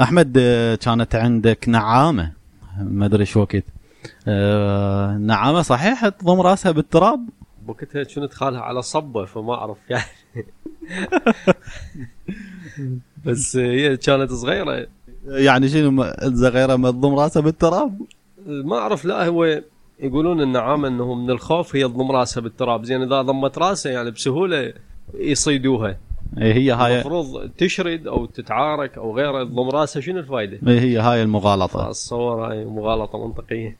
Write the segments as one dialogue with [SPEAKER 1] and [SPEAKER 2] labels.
[SPEAKER 1] أحمد آه، كانت عندك نعامة. ما أدري شو وقت. آه، نعامة صحيح؟ تضم راسها بالتراب؟
[SPEAKER 2] بوقتها كنت خالها على صبة فما أعرف يعني. بس هي كانت صغيرة.
[SPEAKER 1] يعني شنو الصغيرة ما تضم راسها بالتراب؟
[SPEAKER 2] ما أعرف لا هو يقولون النعامه إنه من الخوف هي تضم راسها بالتراب. زين إذا ضمت راسها يعني بسهولة يصيدوها.
[SPEAKER 1] إيه هي هاي
[SPEAKER 2] المفروض تشرد أو تتعارك أو غيره تضم رأسها شنو الفائده؟
[SPEAKER 1] إيه هي هاي المغالطة.
[SPEAKER 2] اتصور هاي مغالطة منطقية.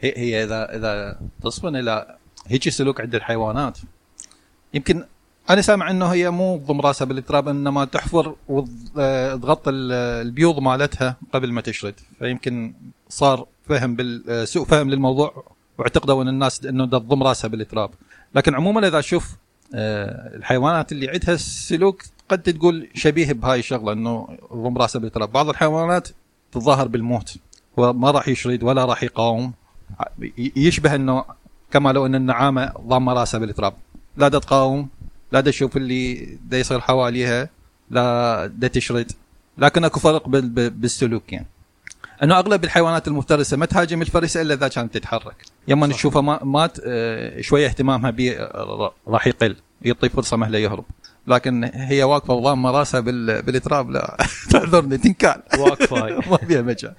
[SPEAKER 3] هي, هي اذا إذا تصفن إلى هيك سلوك عند الحيوانات. يمكن أنا سامع إنه هي مو تضم رأسها بالتراب إنما تحفر وتغطي البيوض مالتها قبل ما تشرد. فيمكن صار فهم بال سوء فهم للموضوع واعتقدوا إن الناس إنه تضم رأسها بالتراب. لكن عموما إذا أشوف الحيوانات اللي عندها سلوك قد تقول شبيه بهاي الشغلة إنه تضم راسها بالتراب. بعض الحيوانات تتظاهر بالموت وما راح يشرد ولا راح يقاوم. يشبه إنه كما لو إن النعامة ضامه راسها بالتراب. لا دا تقاوم لا دا تشوف اللي دا يصير حواليها لا دا تشرد. لكن أكو فرق بال- بال- بالسلوك يعني. أنه أغلب الحيوانات المفترسة ما تهاجم الفريسة إلا إذا كانت تتحرك. يوم
[SPEAKER 2] صح.
[SPEAKER 3] نشوفها ما مات آه، شوية اهتمامها به راح يقل يعطي فرصة مهله يهرب. لكن هي واقفة وضامة راسها بال- بالتراب لا تعذرني تنكال.
[SPEAKER 2] واقفة
[SPEAKER 3] ما فيها مجال.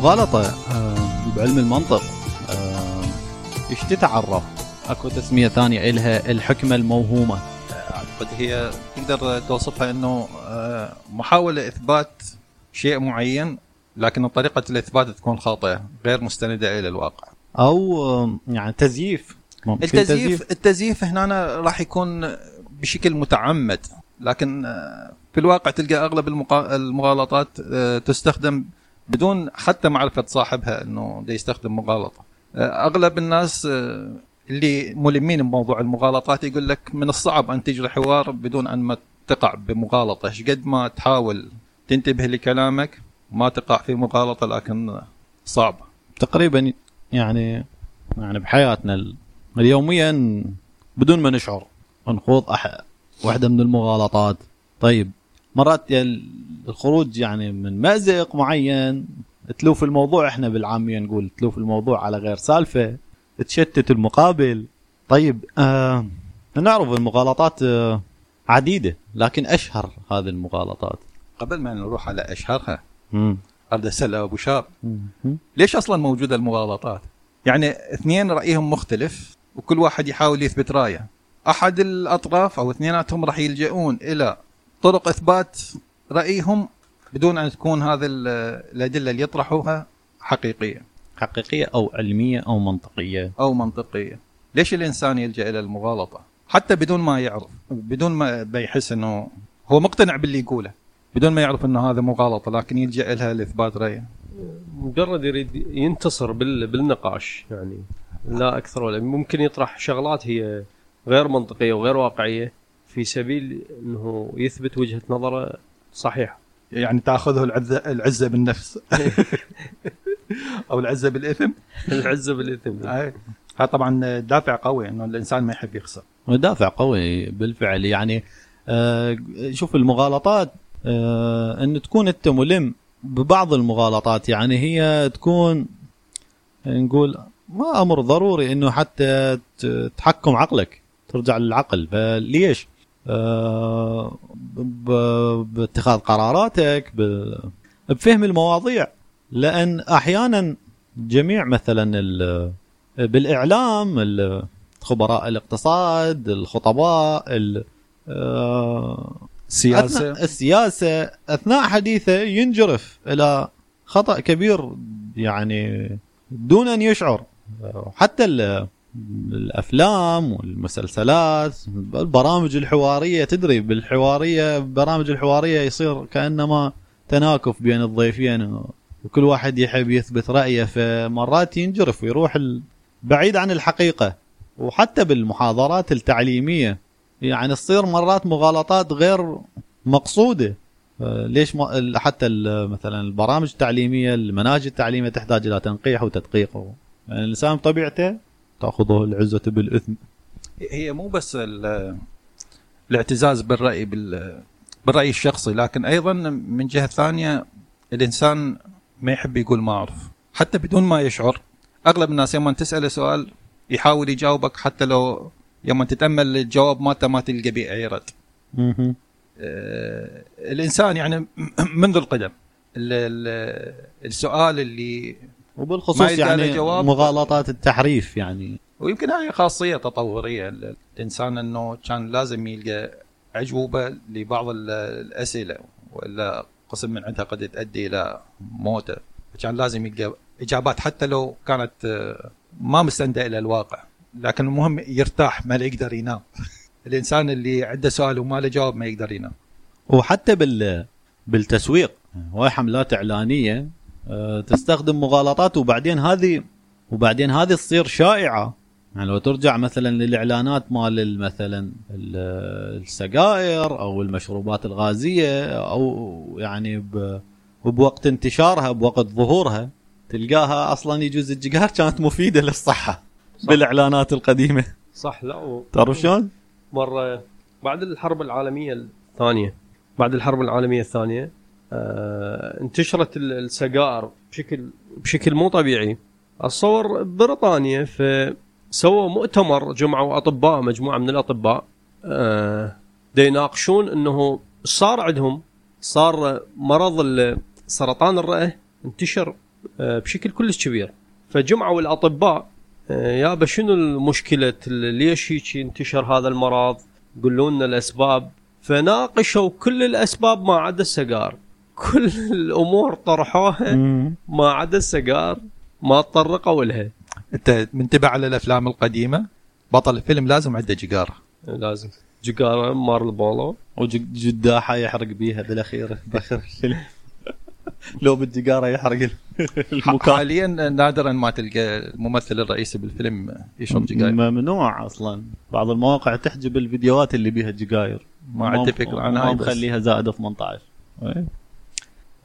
[SPEAKER 1] المغالطه آه، بعلم المنطق آه، إيش تتعرف؟ أكو تسمية ثانية إلها الحكمة الموهومة.
[SPEAKER 3] أعتقد هي تقدر توصفها إنه آه، محاولة إثبات شيء معين لكن طريقة الإثبات تكون خاطئة غير مستندة إلى الواقع.
[SPEAKER 1] أو يعني تزييف. ممكن
[SPEAKER 3] التزييف التزييف هنا راح يكون بشكل متعمد لكن في الواقع تلقى أغلب المغالطات تستخدم بدون حتى معرفة صاحبها إنه ده يستخدم مغالطة. آه، أغلب الناس آه، اللي ملمين بموضوع المغالطات يقول لك من الصعب أن تجري حوار بدون أن ما تقع بمغالطة، قد ما تحاول تنتبه لكلامك ما تقع في مغالطة لكن صعب.
[SPEAKER 1] تقريبا يعني يعني بحياتنا ال- اليوميا بدون ما نشعر نخوض واحدة من المغالطات طيب مرات الخروج يعني من مأزق معين تلوف الموضوع إحنا بالعامية نقول تلوف الموضوع على غير سالفة تشتت المقابل طيب آه نعرف المغالطات آه عديدة لكن أشهر هذه المغالطات
[SPEAKER 3] قبل ما نروح على أشهرها
[SPEAKER 1] مم.
[SPEAKER 3] اريد أسأل أبو شاب. ليش أصلا موجودة المغالطات؟ يعني اثنين رأيهم مختلف وكل واحد يحاول يثبت رأيه. أحد الأطراف أو اثنيناتهم راح يلجؤون إلى طرق إثبات رأيهم بدون أن تكون هذه ال- الأدلة اللي يطرحوها حقيقية
[SPEAKER 1] حقيقية أو علمية أو منطقية
[SPEAKER 3] أو منطقية. ليش الإنسان يلجأ إلى المغالطة؟ حتى بدون ما يعرف بدون ما بيحس إنه هو مقتنع باللي يقوله بدون ما يعرف إنه هذا مغالطة لكن يلجأ لها لإثبات رأيه.
[SPEAKER 2] مجرد يريد ينتصر بال... بالنقاش يعني لا أكثر ولا ممكن يطرح شغلات هي غير منطقية وغير واقعية في سبيل إنه يثبت وجهة نظره صحيحة.
[SPEAKER 3] يعني تأخذه العزه العزة بالنفس. أو العزة بالإثم.
[SPEAKER 2] العزة بالإثم.
[SPEAKER 3] هاي هذا طبعا دافع قوي إنه الإنسان ما يحب يخسر.
[SPEAKER 1] دافع قوي بالفعل. يعني آه شوف المغالطات آه إن تكون أنت ملم ببعض المغالطات يعني هي تكون نقول ما أمر ضروري إنه حتى تحكم عقلك ترجع للعقل. فليش؟ آه باتخاذ قراراتك بفهم المواضيع. لأن أحيانا جميع مثلا ال- بالإعلام ال- خبراء الاقتصاد الخطباء ال- آه،
[SPEAKER 3] السياسة
[SPEAKER 1] أثناء حديثه ينجرف إلى خطأ كبير يعني دون أن يشعر. حتى الأفلام والمسلسلات البرامج الحوارية تدري بالحوارية برامج الحوارية يصير كأنما تناكف بين الضيفين وكل واحد يحب يثبت رأيه فمرات ينجرف ويروح بعيد عن الحقيقة وحتى بالمحاضرات التعليمية. يعني تصير مرات مغالطات غير مقصودة. ليش ما حتى مثلا البرامج التعليمية المناهج التعليمية تحتاج إلى تنقيح وتدقيق يعني الإنسان بطبيعته تأخذه العزة بالإثم.
[SPEAKER 3] هي مو بس ال- الاعتزاز بالرأي بال بالرأي الشخصي لكن أيضا من جهة ثانية الإنسان ما يحب يقول ما أعرف حتى بدون ما يشعر. أغلب الناس يوم تسأله سؤال يحاول يجاوبك حتى لو يوم تتأمل الجواب مالته ما تلقى به أي رد. آه، الإنسان يعني منذ القدم ال- ال- السؤال اللي ما
[SPEAKER 1] وبالخصوص يعني. مغالطات التحريف يعني.
[SPEAKER 3] ويمكن هاي خاصية تطورية. ال- الإنسان إنه كان لازم يلقى اجوبه لبعض ال- الأسئلة وإلا قسم من عندها قد تؤدي إلى موتة. كان لازم يلقى إجابات حتى لو كانت آه، ما مستندة إلى الواقع لكن المهم يرتاح ما لا يقدر ينام. الإنسان اللي عنده سؤال وما له جواب ما يقدر ينام.
[SPEAKER 1] وحتى بال بالتسويق هواي حملات إعلانية تستخدم مغالطات وبعدين هذه وبعدين هذه تصير شائعة يعني لو ترجع مثلا للإعلانات مال ال- مثلا ال- السجائر أو المشروبات الغازية أو يعني ب- بوقت انتشارها بوقت ظهورها تلقاها أصلا يجوز الجيجار كانت مفيدة للصحة
[SPEAKER 2] صح.
[SPEAKER 1] بالإعلانات القديمة
[SPEAKER 2] صح لا و...
[SPEAKER 1] تعرف شلون؟
[SPEAKER 2] مرة بعد الحرب العالمية الثانية بعد الحرب العالمية الثانية آه انتشرت ال- السجائر بشكل بشكل مو طبيعي. اتصور بريطانيا فسووا مؤتمر جمعوا أطباء مجموعة من الأطباء آه يناقشون إنه صار عندهم صار مرض سرطان الرئة انتشر آه بشكل كلش كبير. فجمعوا الأطباء آه، يابا شنو المشكلة ليش هيك انتشر هذا المرض؟ قولوا لنا الأسباب. فناقشوا كل الأسباب ما عدا السجار كل الأمور طرحوها ما عدا السجار ما تطرقوا لها
[SPEAKER 3] أنت منتبه على الأفلام القديمة؟ بطل الفيلم لازم عنده جيجاره
[SPEAKER 2] لازم. جقارة مارل بولو.
[SPEAKER 1] وجداحه يحرق بيها بالأخير باخر الفيلم لو بالجيجاره يحرق المكان.
[SPEAKER 3] حاليا نادرا ما تلقى الممثل الرئيسي بالفيلم يشرب جيجاير.
[SPEAKER 1] ممنوع أصلا. بعض المواقع تحجب الفيديوهات اللي بيها جيجاير.
[SPEAKER 3] ما عندي فكره عن هاي
[SPEAKER 1] ما مخليها زائده 18 إيه. آه،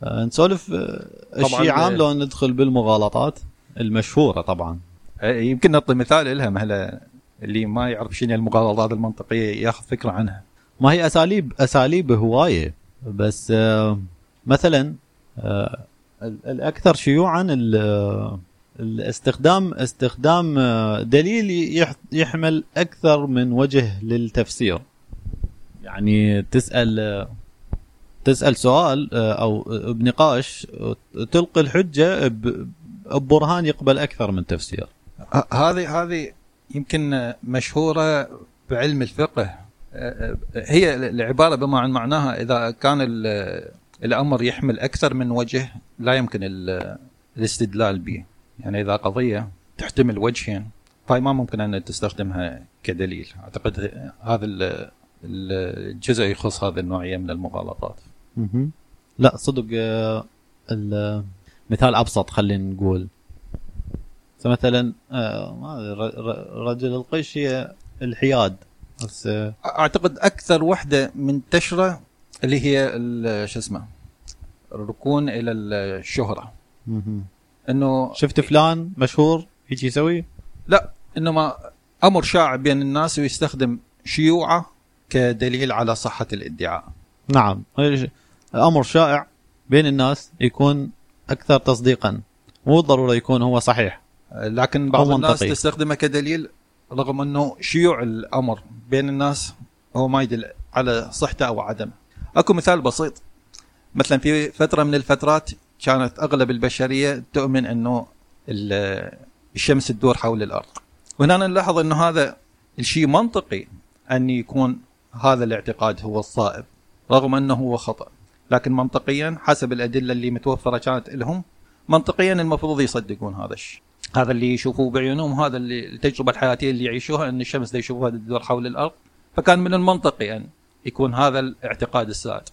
[SPEAKER 1] نسولف آه، الشيء عام
[SPEAKER 2] آه.
[SPEAKER 1] لو ندخل بالمغالطات المشهورة طبعا.
[SPEAKER 3] يمكن نعطي مثال لها مهلا اللي ما يعرف شنو المغالطات المنطقية ياخذ فكرة عنها.
[SPEAKER 1] ما هي اساليب أساليب هواية. بس آه، مثلا آه، ال- الأكثر شيوعا ال- آه، الاستخدام استخدام آه، دليل يح- يحمل أكثر من وجه للتفسير. يعني تسأل آه، تسأل سؤال آه، أو بنقاش آه، تلقي الحجة ببرهان يقبل أكثر من تفسير.
[SPEAKER 3] هذه هذه يمكن مشهورة بعلم الفقه. أه، هي العبارة بما عن معناها إذا كان ال- الأمر يحمل أكثر من وجه لا يمكن ال- الاستدلال به. يعني إذا قضية تحتمل وجهين فهي ما ممكن أن تستخدمها كدليل. أعتقد هذا ال- ال- الجزء يخص هذه النوعية من المغالطات.
[SPEAKER 1] لا صدق آه، ال- مثال أبسط خلينا نقول. مثلا آه، رجل القش هي الحياد. بس آه،
[SPEAKER 3] أعتقد أكثر وحدة منتشرة اللي هي ال- شو اسمه الركون إلى
[SPEAKER 1] الشهرة.
[SPEAKER 3] إنه
[SPEAKER 1] شفت فلان مشهور هيك يسوي؟
[SPEAKER 3] لا انما أمر شائع بين الناس ويستخدم شيوعه كدليل على صحة الإدعاء.
[SPEAKER 1] نعم. أمر شائع بين الناس يكون أكثر تصديقا مو ضروري يكون هو صحيح
[SPEAKER 3] لكن بعض الناس. تستخدمه كدليل رغم أنه شيوع الأمر بين الناس هو ما يدل على صحته أو عدمه. أكو مثال بسيط مثلا في فترة من الفترات كانت أغلب البشرية تؤمن أنه ال- الشمس تدور حول الأرض. وهنا نلاحظ أنه هذا الشيء منطقي أن يكون هذا الاعتقاد هو الصائب رغم أنه هو خطأ. لكن منطقيا حسب الأدلة اللي متوفرة كانت لهم منطقيا المفروض يصدقون هذا الشيء. هذا اللي يشوفوه بعيونهم هذا اللي التجربة الحياتية اللي يعيشوها أن الشمس دي يشوفوها تدور حول الأرض. فكان من المنطقي أن يكون هذا الاعتقاد السائد.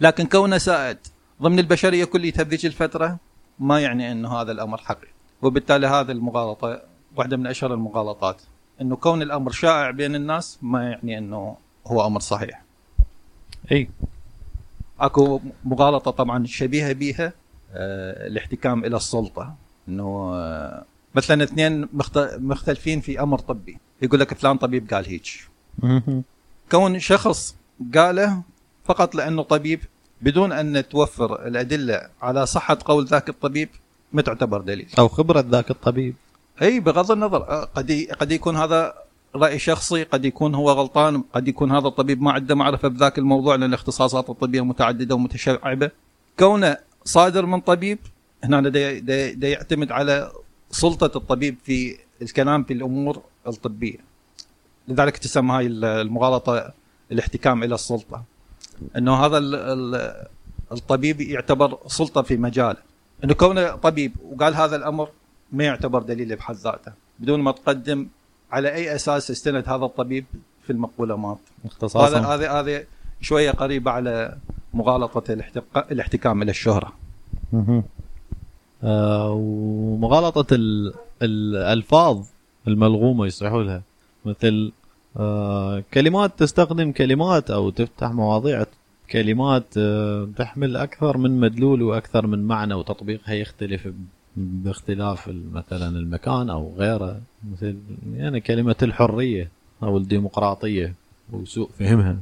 [SPEAKER 3] لكن كونه سائد ضمن البشرية كلها بذيك الفترة ما يعني انه هذا الأمر حقيقي. وبالتالي هذه المغالطة واحدة من أشهر المغالطات. أنه كون الأمر شائع بين الناس ما يعني أنه هو أمر صحيح.
[SPEAKER 1] إي.
[SPEAKER 3] أكو مغالطة طبعا شبيهة بيها آه، الاحتكام إلى السلطة إنه آه، مثلا اثنين مخت- مختلفين في أمر طبي. يقول لك فلان طبيب قال هيك. كون شخص قاله فقط لأنه طبيب بدون أن توفر الأدلة على صحة قول ذاك الطبيب ما تعتبر دليل.
[SPEAKER 1] أو خبرة ذاك الطبيب.
[SPEAKER 3] إي بغض النظر آه، قد قد يكون هذا رأي شخصي قد يكون هو غلطان قد يكون هذا الطبيب ما عنده معرفة بذاك الموضوع لأن الاختصاصات الطبية متعددة ومتشعبة. كونه صادر من طبيب هنا دا, دا, دا يعتمد على سلطة الطبيب في الكلام في الأمور الطبية. لذلك تسمى هاي المغالطة الاحتكام إلى السلطة. إنه هذا ال- ال- الطبيب يعتبر سلطة في مجاله. إنه كونه طبيب وقال هذا الأمر ما يعتبر دليل بحد ذاته. بدون ما تقدم على أي أساس استند هذا الطبيب في المقوله مالته هذا
[SPEAKER 1] اختصاصا
[SPEAKER 3] هذا هذا شوية قريبة على مغالطة الاحتق- الاحتكام إلى
[SPEAKER 1] الشهرة. آه ومغالطة ال- الألفاظ الملغومة يصيحوا لها. مثل آه كلمات تستخدم كلمات أو تفتح مواضيع كلمات آه تحمل أكثر من مدلول وأكثر من معنى وتطبيقها يختلف باختلاف مثلا المكان أو غيره مثل يعني كلمة الحرية أو الديمقراطية وسوء فهمها.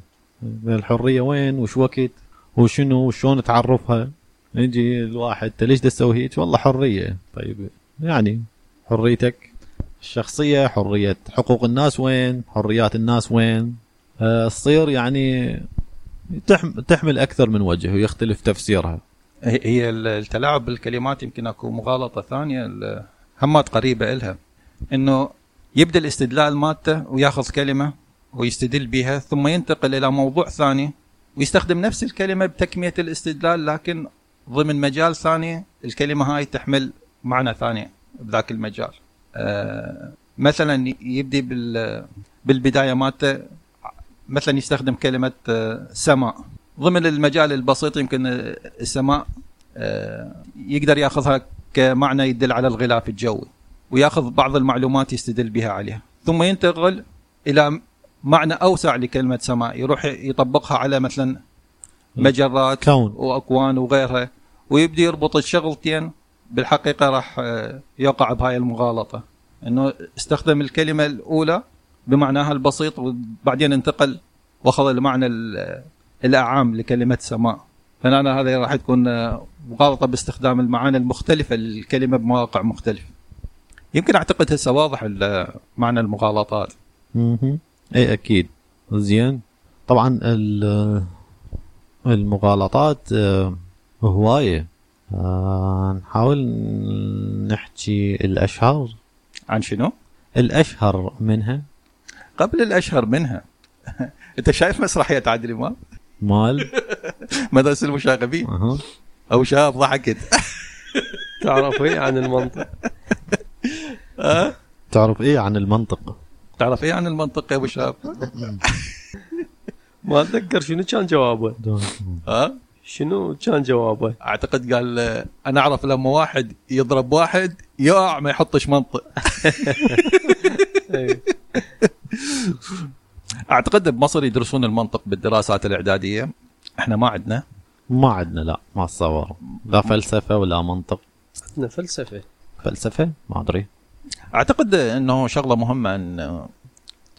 [SPEAKER 1] الحرية وين؟ وش وقت؟ وشنو؟ وشلون تعرفها؟ يجي الواحد أنت ليش تسوي هيك؟ والله حرية. طيب يعني حريتك الشخصية حرية حقوق الناس وين؟ حريات الناس وين؟ آه، تصير يعني تحم- تحمل أكثر من وجه ويختلف تفسيرها.
[SPEAKER 3] هي التلاعب بالكلمات يمكن أكو مغالطة ثانية. همات قريبة إلها. إنه يبدأ الاستدلال مالته وياخذ كلمة ويستدل بها ثم ينتقل إلى موضوع ثاني ويستخدم نفس الكلمة بتكمية الاستدلال لكن ضمن مجال ثاني الكلمة هاي تحمل معنى ثاني بذاك المجال. آه مثلا يبدي بال بالبداية مالته مثلا يستخدم كلمة آه، سماء. ضمن المجال البسيط يمكن السماء آه، يقدر ياخذها كمعنى يدل على الغلاف الجوي وياخذ بعض المعلومات يستدل بها عليها. ثم ينتقل إلى معنى أوسع لكلمة سماء يروح يطبقها على مثلا مجرات
[SPEAKER 1] كون.
[SPEAKER 3] وأكوان وغيرها ويبدي يربط الشغلتين بالحقيقة راح آه، يقع بهاي المغالطة. إنه استخدم الكلمة الأولى بمعناها البسيط وبعدين انتقل وأخذ المعنى ال- الاعام لكلمة سماء. فانا هذا راح تكون آه، مغالطة باستخدام المعاني المختلفة للكلمة بمواقع مختلفة. يمكن أعتقد هسه واضح ال- معنى المغالطات
[SPEAKER 1] مهم. إي أكيد. زين. طبعا ال- المغالطات آه، هواية. آه، نحاول نحكي الأشهر.
[SPEAKER 3] عن شنو؟
[SPEAKER 1] الأشهر منها.
[SPEAKER 3] قبل الأشهر منها. أنت شايف مسرحية عادل إمام؟
[SPEAKER 1] مال
[SPEAKER 3] مدرسه المشاغبين
[SPEAKER 1] أها.
[SPEAKER 3] أو شاب ضحكت
[SPEAKER 2] تعرف إيه عن المنطق
[SPEAKER 3] ها؟
[SPEAKER 1] تعرف إيه عن المنطق
[SPEAKER 3] تعرف إيه عن المنطق يا أبو شاب؟
[SPEAKER 2] ما أتذكر شنو كان جوابه
[SPEAKER 3] ها؟
[SPEAKER 2] شنو كان جوابه
[SPEAKER 3] أعتقد قال أنا أعرف لما واحد يضرب واحد يقع ما يحطش منطق
[SPEAKER 2] إيه.
[SPEAKER 3] أعتقد بمصر يدرسون المنطق بالدراسات الإعدادية. إحنا ما عندنا
[SPEAKER 1] ما عندنا لا ما اتصور لا فلسفة ولا منطق.
[SPEAKER 2] عندنا فلسفة.
[SPEAKER 1] فلسفة؟ ما أدري.
[SPEAKER 3] أعتقد إنه شغلة مهمة إن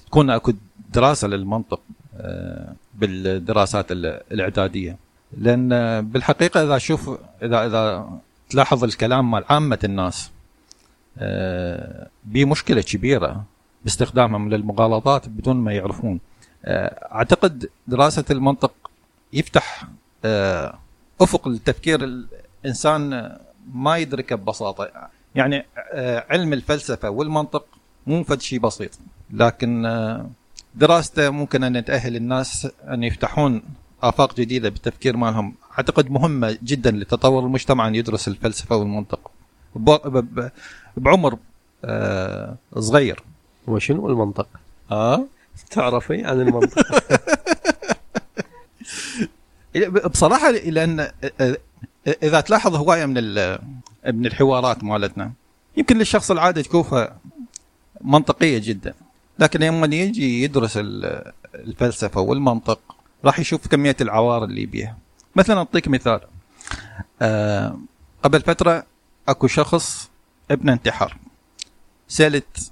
[SPEAKER 3] تكون أكو دراسة للمنطق آه، بالدراسات ال- الإعدادية. لأن بالحقيقة إذا شوف اذا إذا تلاحظ الكلام مال عامة الناس آه، بيه مشكله كبيرة. باستخدامهم للمغالطات بدون ما يعرفون. آه، أعتقد دراسة المنطق يفتح آه، أفق التفكير الإنسان ما يدركه ببساطة. يعني آه، علم الفلسفة والمنطق مو فد شيء بسيط. لكن دراسته ممكن أن تأهل الناس أن يفتحون آفاق جديدة بالتفكير مالهم. أعتقد مهمة جدا لتطور المجتمع أن يدرس الفلسفة والمنطق. بعمر صغير.
[SPEAKER 2] وشنو المنطق؟
[SPEAKER 3] آه؟
[SPEAKER 2] تعرف إيه عن المنطق؟
[SPEAKER 3] بصراحة لأن إذا تلاحظ هواية من من الحوارات مالتنا يمكن للشخص العادي تشوفها منطقية جدا. لكن لما يجي يدرس ال- الفلسفة والمنطق راح يشوف كمية العوار اللي بيها مثلا أعطيك مثال. آه قبل فترة أكو شخص ابن انتحر سألت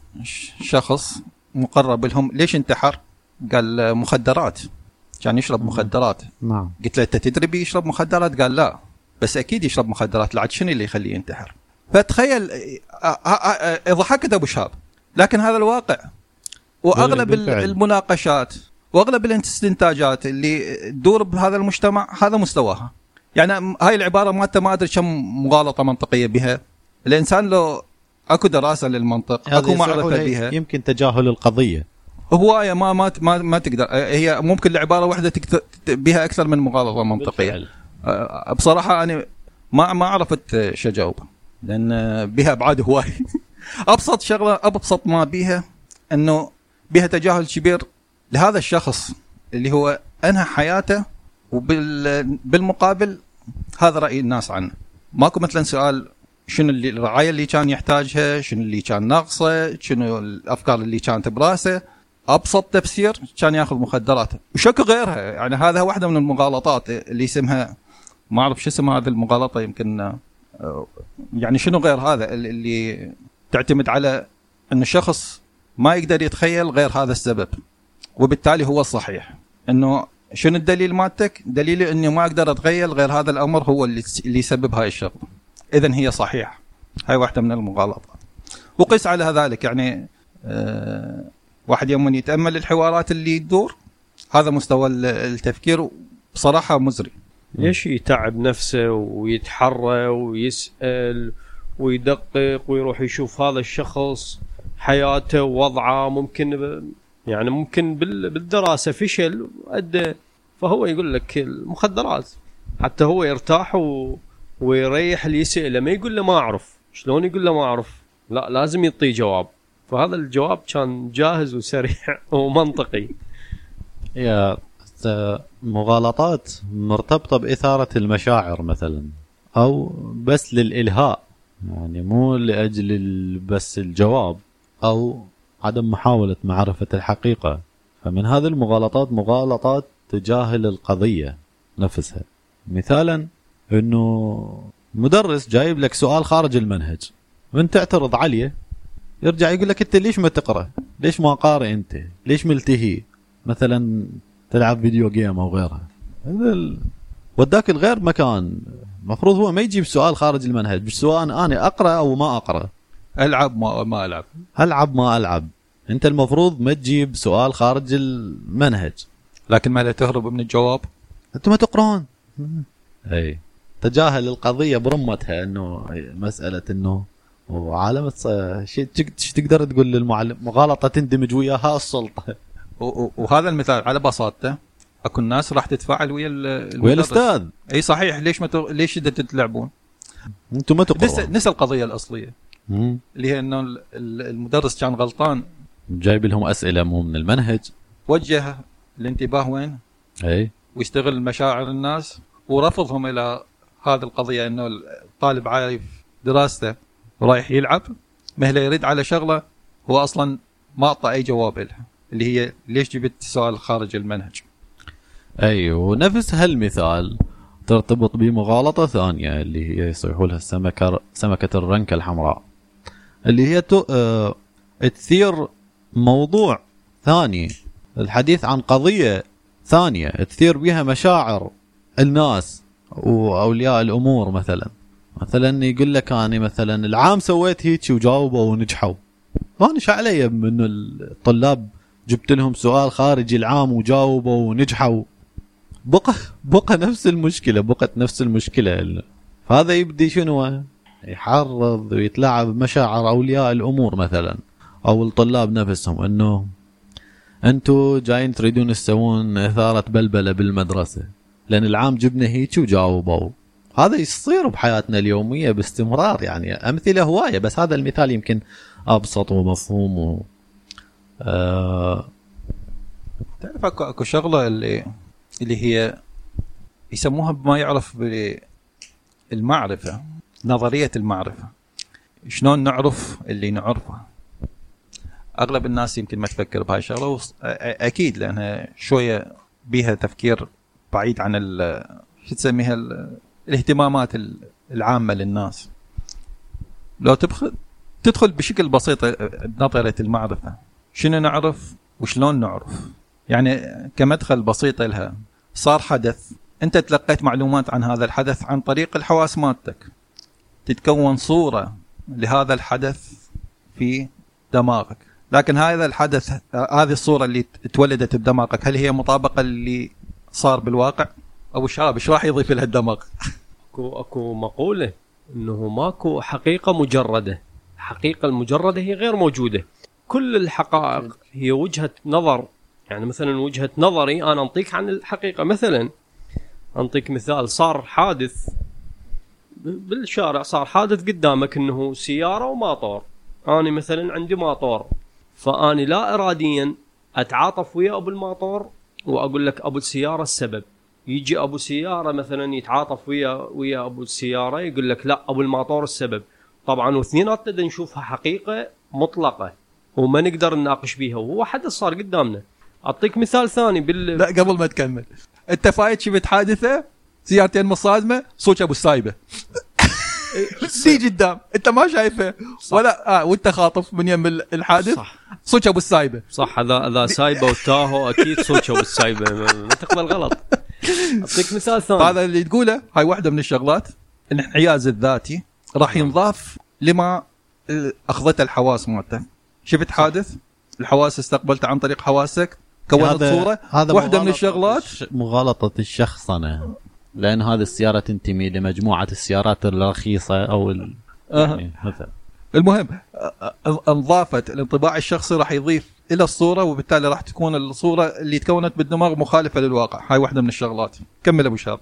[SPEAKER 3] شخص مقرب لهم. ليش انتحر؟ قال مخدرات. كان يشرب مخدرات.
[SPEAKER 1] نعم.
[SPEAKER 3] قلت له أنت تدري بيشرب مخدرات؟ قال لا. بس أكيد يشرب مخدرات. لعد شنو اللي يخليه ينتحر؟ فتخيل ضحكت أبو شهاب. لكن هذا الواقع. وأغلب ال-
[SPEAKER 1] بالفعل.
[SPEAKER 3] المناقشات وأغلب الاستنتاجات اللي تدور بهذا المجتمع هذا مستواها. يعني هاي العبارة مالته ما أدري كم مغالطة منطقية بها. الإنسان لو أكو دراسة للمنطق أكو
[SPEAKER 1] معرفة
[SPEAKER 3] بها.
[SPEAKER 1] يمكن تجاهل القضية.
[SPEAKER 3] هوايه ما ما ما, ما تقدر هي ممكن لعبارة واحدة تكت- بها أكثر من مغالطة منطقية.
[SPEAKER 1] بالفعل.
[SPEAKER 3] أه، بصراحة أنا ما ما عرفت شو اجاوب لأن بها أبعاد هواي. أبسط شغلة أبسط ما بها إنه بها تجاهل كبير لهذا الشخص اللي هو أنهى حياته وبالمقابل هذا رأي الناس عنه. ماكو مثلا سؤال شنو اللي الرعاية اللي كان يحتاجها شنو اللي كان ناقصه شنو الأفكار اللي كانت براسه أبسط تفسير كان يأخذ مخدرات وشكو غيرها يعني هذا واحدة من المغالطات اللي اسمها ما أعرف شو اسم هذه المغالطة يمكن آه، يعني شنو غير هذا اللي تعتمد على إن الشخص ما يقدر يتخيل غير هذا السبب وبالتالي هو الصحيح إنه شنو الدليل مالتك؟ دليلي إني ما أقدر أتخيل غير هذا الأمر هو اللي اللي يسبب هاي الشغلة. اذا هي صحيحة. هاي واحدة من المغالطات. وقس على ذلك يعني آه واحد يوم يتأمل الحوارات اللي تدور هذا مستوى ال- التفكير بصراحه مزري.
[SPEAKER 2] ليش يتعب نفسه ويتحرى ويسأل ويدقق ويروح يشوف هذا الشخص حياته ووضعه ممكن. يعني ممكن بال... بالدراسة فشل وأدى فهو يقول لك المخدرات حتى هو يرتاح و... ويريح اللي يسأله ما يقول له ما أعرف شلون يقول له ما أعرف؟ لا لازم يعطيه جواب. فهذا الجواب كان جاهز وسريع ومنطقي.
[SPEAKER 1] ت- مغالطات مرتبطة بإثارة المشاعر مثلا أو بس للإلهاء يعني مو لأجل بس الجواب أو عدم محاولة معرفة الحقيقة. فمن هذه المغالطات مغالطات تجاهل القضية نفسها. مثالا إنه مدرس جايب لك سؤال خارج المنهج وانت تعترض عليه يرجع يقول لك أنت ليش ما تقرأ؟ ليش ما قارئ أنت؟ ليش ملتهي؟ مثلا تلعب فيديو جيم أو غيرها هذا ال... وداك الغير مكان المفروض هو ما يجيب سؤال خارج المنهج سواء أنا أقرأ أو ما أقرأ
[SPEAKER 3] ألعب ما, ما ألعب.
[SPEAKER 1] ألعب ما ألعب أنت المفروض ما تجيب سؤال خارج المنهج
[SPEAKER 3] لكن ما تهرب من الجواب
[SPEAKER 1] أنتم ما تقرون أي تجاهل القضية برمتها إنه مسألة إنه وعالم شي تقدر تقول للمعلم مغالطه تندمج وياها
[SPEAKER 3] السلطة وهذا المثال على بساطته أكو الناس راح تتفاعل ويا.
[SPEAKER 1] ويا الأستاذ
[SPEAKER 3] إي صحيح ليش ما ت... ليش تلعبون؟
[SPEAKER 1] أنتم ما تقرون
[SPEAKER 3] نسى القضية الأصلية
[SPEAKER 1] مم.
[SPEAKER 3] اللي هي إنه ال- ال- المدرس كان غلطان
[SPEAKER 1] جايب لهم أسئلة مو من المنهج
[SPEAKER 3] وجه الانتباه وين؟
[SPEAKER 1] إي
[SPEAKER 3] ويستغل مشاعر الناس ورفضهم إلى هذه القضية إنه الطالب عارف دراسته ورايح يلعب مهله يريد على شغلة هو أصلا ما أعطى أي جواب لها اللي هي ليش جبت سؤال خارج المنهج؟
[SPEAKER 1] أي ونفس هالمثال ترتبط بمغالطة ثانية اللي هي يصيحوا لها السمكة سمكة الرنكة الحمراء اللي هي. آه... تثير موضوع ثاني الحديث عن قضية ثانية تثير بها مشاعر الناس وأولياء الأمور مثلا. مثلا يقول لك أنا مثلا العام سويت هيك وجاوبوا ونجحوا. أنا شو علي من الطلاب جبت لهم سؤال خارج العام وجاوبوا ونجحوا. بقى بقى نفس المشكلة بقت نفس المشكلة. فهذا يبدي شنو؟ يحرض ويتلاعب بمشاعر أولياء الأمور مثلا أو الطلاب نفسهم إنه أنتم جايين تريدون تسوون إثارة بلبلة بالمدرسة. لأن العام جبنا هيك وجاوبوا. هذا يصير بحياتنا اليومية باستمرار يعني أمثلة هواية بس هذا المثال يمكن أبسط ومفهوم و... آه.
[SPEAKER 3] تعرف اكو أكو شغلة اللي اللي هي يسموها بما يعرف بالمعرفة نظرية المعرفة. شلون نعرف اللي نعرفه؟ أغلب الناس يمكن ما تفكر بهاي الشغلة أكيد لأنها شوية بيها تفكير بعيد عن ال- شو تسميها ال- الاهتمامات ال- العامة للناس. لو تدخل تدخل بشكل بسيط بنظره المعرفة. شنو نعرف وشلون نعرف؟ يعني كمدخل بسيط لها صار حدث انت تلقيت معلومات عن هذا الحدث عن طريق الحواس مالتك. تتكون صورة لهذا الحدث في دماغك. لكن هذا الحدث هذه الصورة اللي تولدت بدماغك هل هي مطابقة صار بالواقع. أبو شراب إيش راح يضيف لها الدماغ؟
[SPEAKER 2] أكو أكو مقولة إنه ماكو حقيقة مجردة. الحقيقة المجردة هي غير موجودة. كل الحقائق هي وجهة نظر. يعني مثلا وجهة نظري أنا أنطيك عن الحقيقة. مثلا أنطيك مثال صار حادث بالشارع صار حادث قدامك إنه سيارة وماطور أنا مثلا عندي ماطور فاني لا اراديا أتعاطف ويا أبو الماطور. وأقول لك أبو السيارة السبب. يجي أبو سياره مثلا يتعاطف ويا ويا أبو السيارة يقول لك لا أبو الماطور السبب. طبعا واثنيناتنا نشوفها حقيقة مطلقة وما نقدر نناقش بيها وهو حدث صار قدامنا. أعطيك مثال ثاني بال
[SPEAKER 3] لا قبل ما تكمل. أنت فايت شفت حادثة؟ سيارتين مصادمة صوت أبو السايبة. دي قدام. انت ما شايفه؟ ولا آه وانت خاطف من يم الحادث؟
[SPEAKER 1] صح.
[SPEAKER 3] صوت أبو السايبة.
[SPEAKER 2] صح هذا هذا سايبة وتاهو أكيد صوت أبو السايبة. ما تقبل غلط أعطيك مثال ثاني.
[SPEAKER 3] هذا اللي تقوله هاي واحدة من الشغلات. الانحياز الذاتي راح ينضاف لما آه، اخذته الحواس مالته. شفت حادث؟ الحواس استقبلته عن طريق حواسك كونت صورة.
[SPEAKER 1] هذا
[SPEAKER 3] واحدة من الشغلات
[SPEAKER 1] الش- مغالطة الشخصنه لأن هذه السيارة تنتمي لمجموعة السيارات الرخيصة أو ال... يعني مثلا.
[SPEAKER 3] المهم انضافت الانطباع الشخصي راح يضيف إلى الصورة وبالتالي راح تكون الصورة اللي تكونت بالدماغ مخالفة للواقع. هاي واحدة من الشغلات. كمل أبو شاب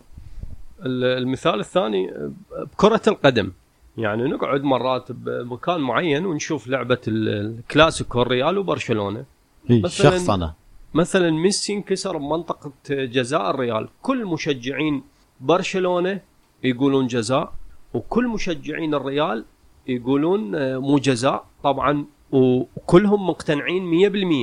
[SPEAKER 2] ال- المثال الثاني بكرة القدم. يعني نقعد مرات بمكان معين ونشوف لعبة ال- الكلاسيكو الريال وبرشلونة.
[SPEAKER 1] هي
[SPEAKER 2] مثلاً-
[SPEAKER 1] الشخصنه
[SPEAKER 2] مثلا ميسي انكسر بمنطقة جزاء الريال. كل مشجعين برشلونة يقولون جزاء وكل مشجعين الريال يقولون آه، مو جزاء طبعا وكلهم مقتنعين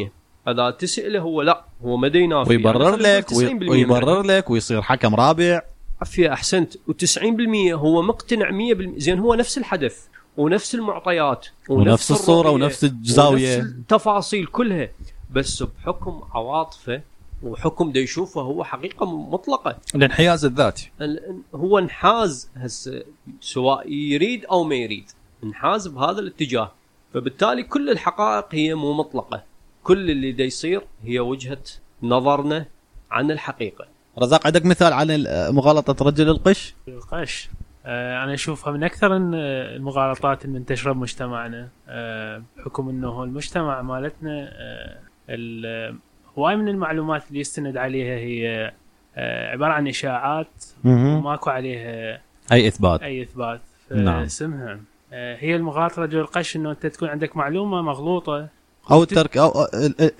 [SPEAKER 2] 100% اذا تسأله هو لا هو ما ينافي
[SPEAKER 1] ويبرر
[SPEAKER 2] يعني خلينا
[SPEAKER 1] لك
[SPEAKER 2] نقول 90%
[SPEAKER 1] وي-
[SPEAKER 2] من
[SPEAKER 1] ويبرر لك ويصير حكم رابع.
[SPEAKER 2] عافية أحسنت. و90% هو مقتنع 100% زين هو نفس الحدث ونفس المعطيات
[SPEAKER 1] ونفس الصورة
[SPEAKER 2] الرؤية
[SPEAKER 1] ونفس الزاوية.
[SPEAKER 2] ونفس التفاصيل كلها. بس بحكم عواطفه وحكم دا يشوفه هو حقيقة مطلقة.
[SPEAKER 3] الانحياز الذاتي.
[SPEAKER 2] ال- هو انحاز هسه سواء يريد أو ما يريد. انحاز بهذا الاتجاه. فبالتالي كل الحقائق هي مو مطلقة. كل اللي دا يصير هي وجهة نظرنا عن الحقيقة.
[SPEAKER 1] رزاق عندك مثال عن ال- مغالطة رجل القش؟
[SPEAKER 4] القش آه، أنا أشوفها من أكثر ال- المغالطات المنتشره بمجتمعنا آه، بحكم إنه المجتمع مالتنا آه، ال- هواي من المعلومات اللي يستند عليها هي آه، عبارة عن إشاعات وماكو عليها
[SPEAKER 1] أي إثبات.
[SPEAKER 4] أي إثبات.
[SPEAKER 1] نعم.
[SPEAKER 4] اسمها. هي المغالطة رجل القش إنه أنت تكون عندك معلومة مغلوطة.
[SPEAKER 1] أو الترك أو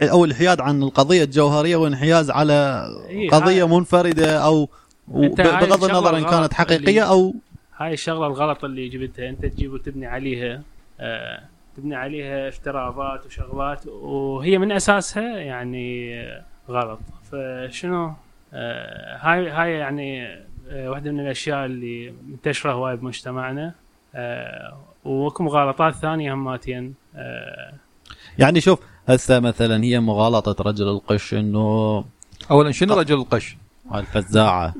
[SPEAKER 1] أو الحياد عن القضية الجوهرية والانحياز على قضية
[SPEAKER 4] منفردة أو
[SPEAKER 1] بغض النظر
[SPEAKER 4] إن
[SPEAKER 1] كانت
[SPEAKER 4] حقيقية
[SPEAKER 1] أو
[SPEAKER 4] هاي الشغلة الغلط اللي جبتها. أنت تجيب وتبني عليها. آه، تبني عليها افتراضات وشغلات وهي من أساسها يعني آه، غلط. فشنو؟ آه، هاي هاي يعني آه، واحدة من الأشياء اللي منتشرة هواي بمجتمعنا. آه، وأكو مغالطات ثانية هماتين آه،
[SPEAKER 1] يعني شوف هسه مثلا هي مغالطة رجل القش إنه
[SPEAKER 3] اولا شنو رجل القش؟
[SPEAKER 1] الفزاعه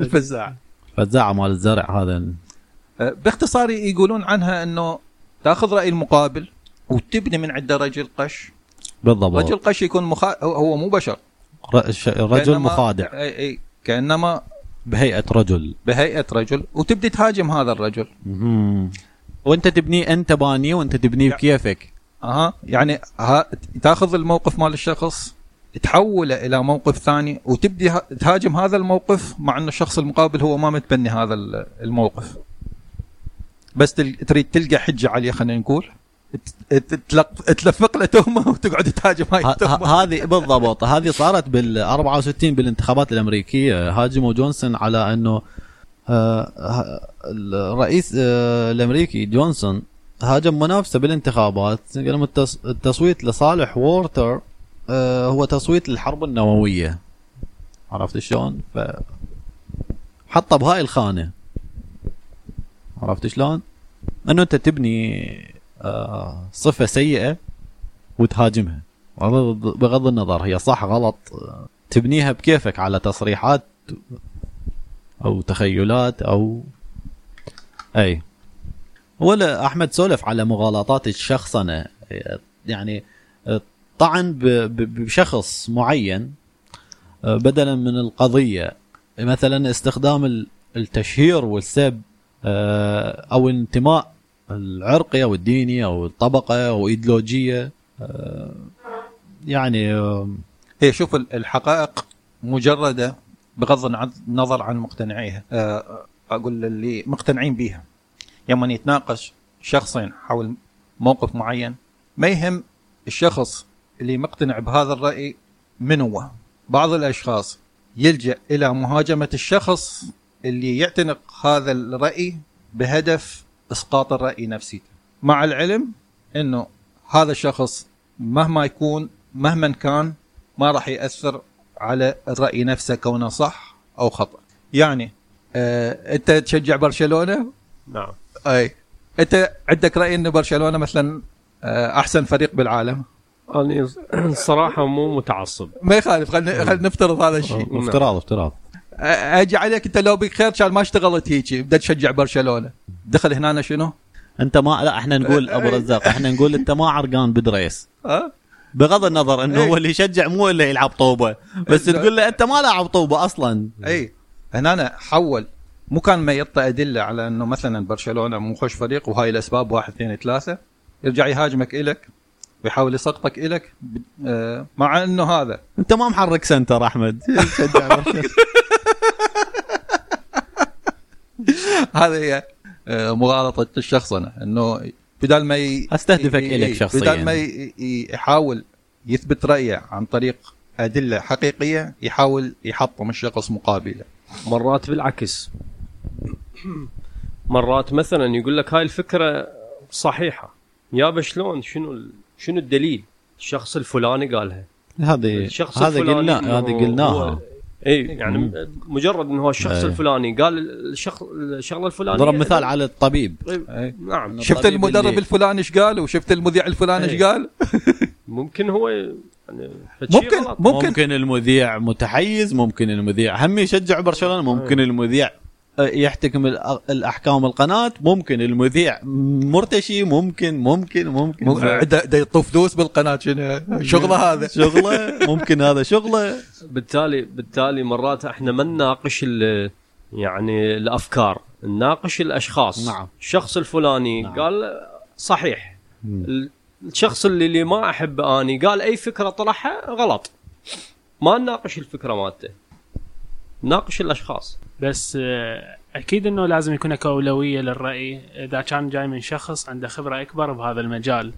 [SPEAKER 3] الفزاع
[SPEAKER 1] الفزاعة. مال الزرع هذا.
[SPEAKER 3] أه، باختصار يقولون عنها إنه تاخذ رأي المقابل وتبني من عنده رجل قش.
[SPEAKER 1] بالضبط.
[SPEAKER 3] رجل قش يكون مخا... هو- مو بشر
[SPEAKER 1] رجل مخادع.
[SPEAKER 3] أي أي كأنما
[SPEAKER 1] بهيئة رجل.
[SPEAKER 3] بهيئة رجل. وتبدي تهاجم هذا الرجل.
[SPEAKER 1] مهم. وانت تبنيه انت بانيه وانت تبنيه بكيفك.
[SPEAKER 3] أها. يعني ها تاخذ الموقف مال الشخص تحوله إلى موقف ثاني وتبدي تهاجم هذا الموقف مع ان الشخص المقابل هو ما متبني هذا ال- الموقف. بس. تريد تلقى حجة عليه خلينا نقول. تلفق له تهمة وتقعد تهاجم هاي التهمه
[SPEAKER 1] هذه بالضبط هذه صارت بال 64 بالانتخابات الأمريكية هاجموا جونسون على أنه آه، الرئيس آه، الأمريكي جونسون هاجم منافسة بالانتخابات قال لهم التص- التصويت لصالح وورتر آه، هو تصويت للحرب النووية عرفت شلون؟ ف حطه بهاي الخانة عرفت شلون؟ انه انت تبني آه، صفة سيئة وتهاجمها. بغض النظر هي صح غلط تبنيها بكيفك على تصريحات أو تخيلات أو أي. ولا أحمد سولف على مغالطات الشخصنة. يعني طعن بشخص معين آه، بدلا من القضية. مثلا استخدام ال- التشهير والسب أو الانتماء العرقي أو الديني أو الطبقة أو إيديولوجية آه، يعني آه،
[SPEAKER 3] هي شوف ال- الحقائق مجردة بغض النظر عن مقتنعيها. آه، أقول اللي مقتنعين بيها. لما يتناقش شخصين حول موقف معين ما يهم الشخص اللي مقتنع بهذا الرأي من هو. بعض الأشخاص يلجأ إلى مهاجمة الشخص اللي يعتنق هذا الرأي بهدف إسقاط الرأي نفسيته مع العلم إنه هذا الشخص مهما يكون مهما كان ما راح يأثر على الرأي نفسه كونه صح أو خطأ. يعني آه أنت تشجع برشلونة؟
[SPEAKER 2] نعم.
[SPEAKER 3] أي. أنت عندك رأي ان برشلونة مثلا آه أحسن فريق بالعالم؟
[SPEAKER 2] أنا الصراحه مو متعصب.
[SPEAKER 3] ما يخالف خلينا نفترض هذا الشيء.
[SPEAKER 1] افتراض افتراض.
[SPEAKER 3] أجي عليك أنت لو بك خير كان ما اشتغلت هيك بدك تشجع برشلونة دخل هنا أنا شنو؟
[SPEAKER 1] أنت ما لا إحنا نقول أبو رزاق إحنا نقول أنت ما عرقان بدريس؟ بغض النظر
[SPEAKER 3] إنه.
[SPEAKER 1] هو اللي يشجع مو اللي يلعب طوبة بس. تقول له أنت ما لاعب طوبة أصلا
[SPEAKER 3] أي هنا أنا حول مو كان ما يعطي أدلة على إنه مثلا برشلونة مو خوش فريق وهاي الأسباب واحد اثنين ثلاثة يرجع يهاجمك إلك ويحاول يسقطك إلك مع إنه هذا
[SPEAKER 1] أنت ما محرك سنتر أحمد.
[SPEAKER 3] هذه هي آه، مغالطة الشخص أنا إنه بدال ما ي...
[SPEAKER 1] أستهدفك
[SPEAKER 3] ي-
[SPEAKER 1] شخصياً.
[SPEAKER 3] بدال ما ي... يحاول يثبت رأيه عن طريق أدلة حقيقية يحاول يحطم الشخص مقابله.
[SPEAKER 2] مرات بالعكس. مرات مثلا يقول لك هاي الفكرة صحيحة. يابا شلون؟ شنو شنو الدليل؟ الشخص الفلاني قالها.
[SPEAKER 1] هذه
[SPEAKER 2] الشخص
[SPEAKER 1] هذا قلنا هذه قلناها.
[SPEAKER 2] اي يعني مجرد انه هو الشخص
[SPEAKER 1] إيه.
[SPEAKER 2] الفلاني قال الشخص الشغلة الفلانية
[SPEAKER 1] ضرب مثال على الطبيب
[SPEAKER 3] أي.
[SPEAKER 2] نعم
[SPEAKER 3] شفت
[SPEAKER 1] الطبيب
[SPEAKER 3] المدرب
[SPEAKER 1] اللي-
[SPEAKER 3] الفلاني إيش قال وشفت المذيع الفلاني إيش
[SPEAKER 2] إيه.
[SPEAKER 3] قال
[SPEAKER 2] ممكن هو يعني
[SPEAKER 3] ممكن. ممكن
[SPEAKER 1] ممكن, المذيع متحيز ممكن المذيع هم يشجع برشلونة ممكن المذيع آه، يحتكم الأ- الأحكام القناه ممكن المذيع مرتشي ممكن ممكن ممكن.
[SPEAKER 3] عنده يطوف فلوس بالقناة شنو؟ شغلة هذا
[SPEAKER 1] شغلة ممكن هذا شغلة.
[SPEAKER 2] بالتالي بالتالي مرات إحنا ما نناقش ال- يعني الأفكار نناقش الأشخاص.
[SPEAKER 1] نعم.
[SPEAKER 2] الشخص الفلاني
[SPEAKER 1] نعم.
[SPEAKER 2] قال صحيح. الشخص اللي, اللي ما احبه أني قال أي فكرة طرحها غلط. ما نناقش الفكرة مالته. نناقش الأشخاص.
[SPEAKER 4] بس آه، أكيد إنه لازم يكون اكو اولويه للرأي. إذا كان جاي من شخص عنده خبرة أكبر بهذا المجال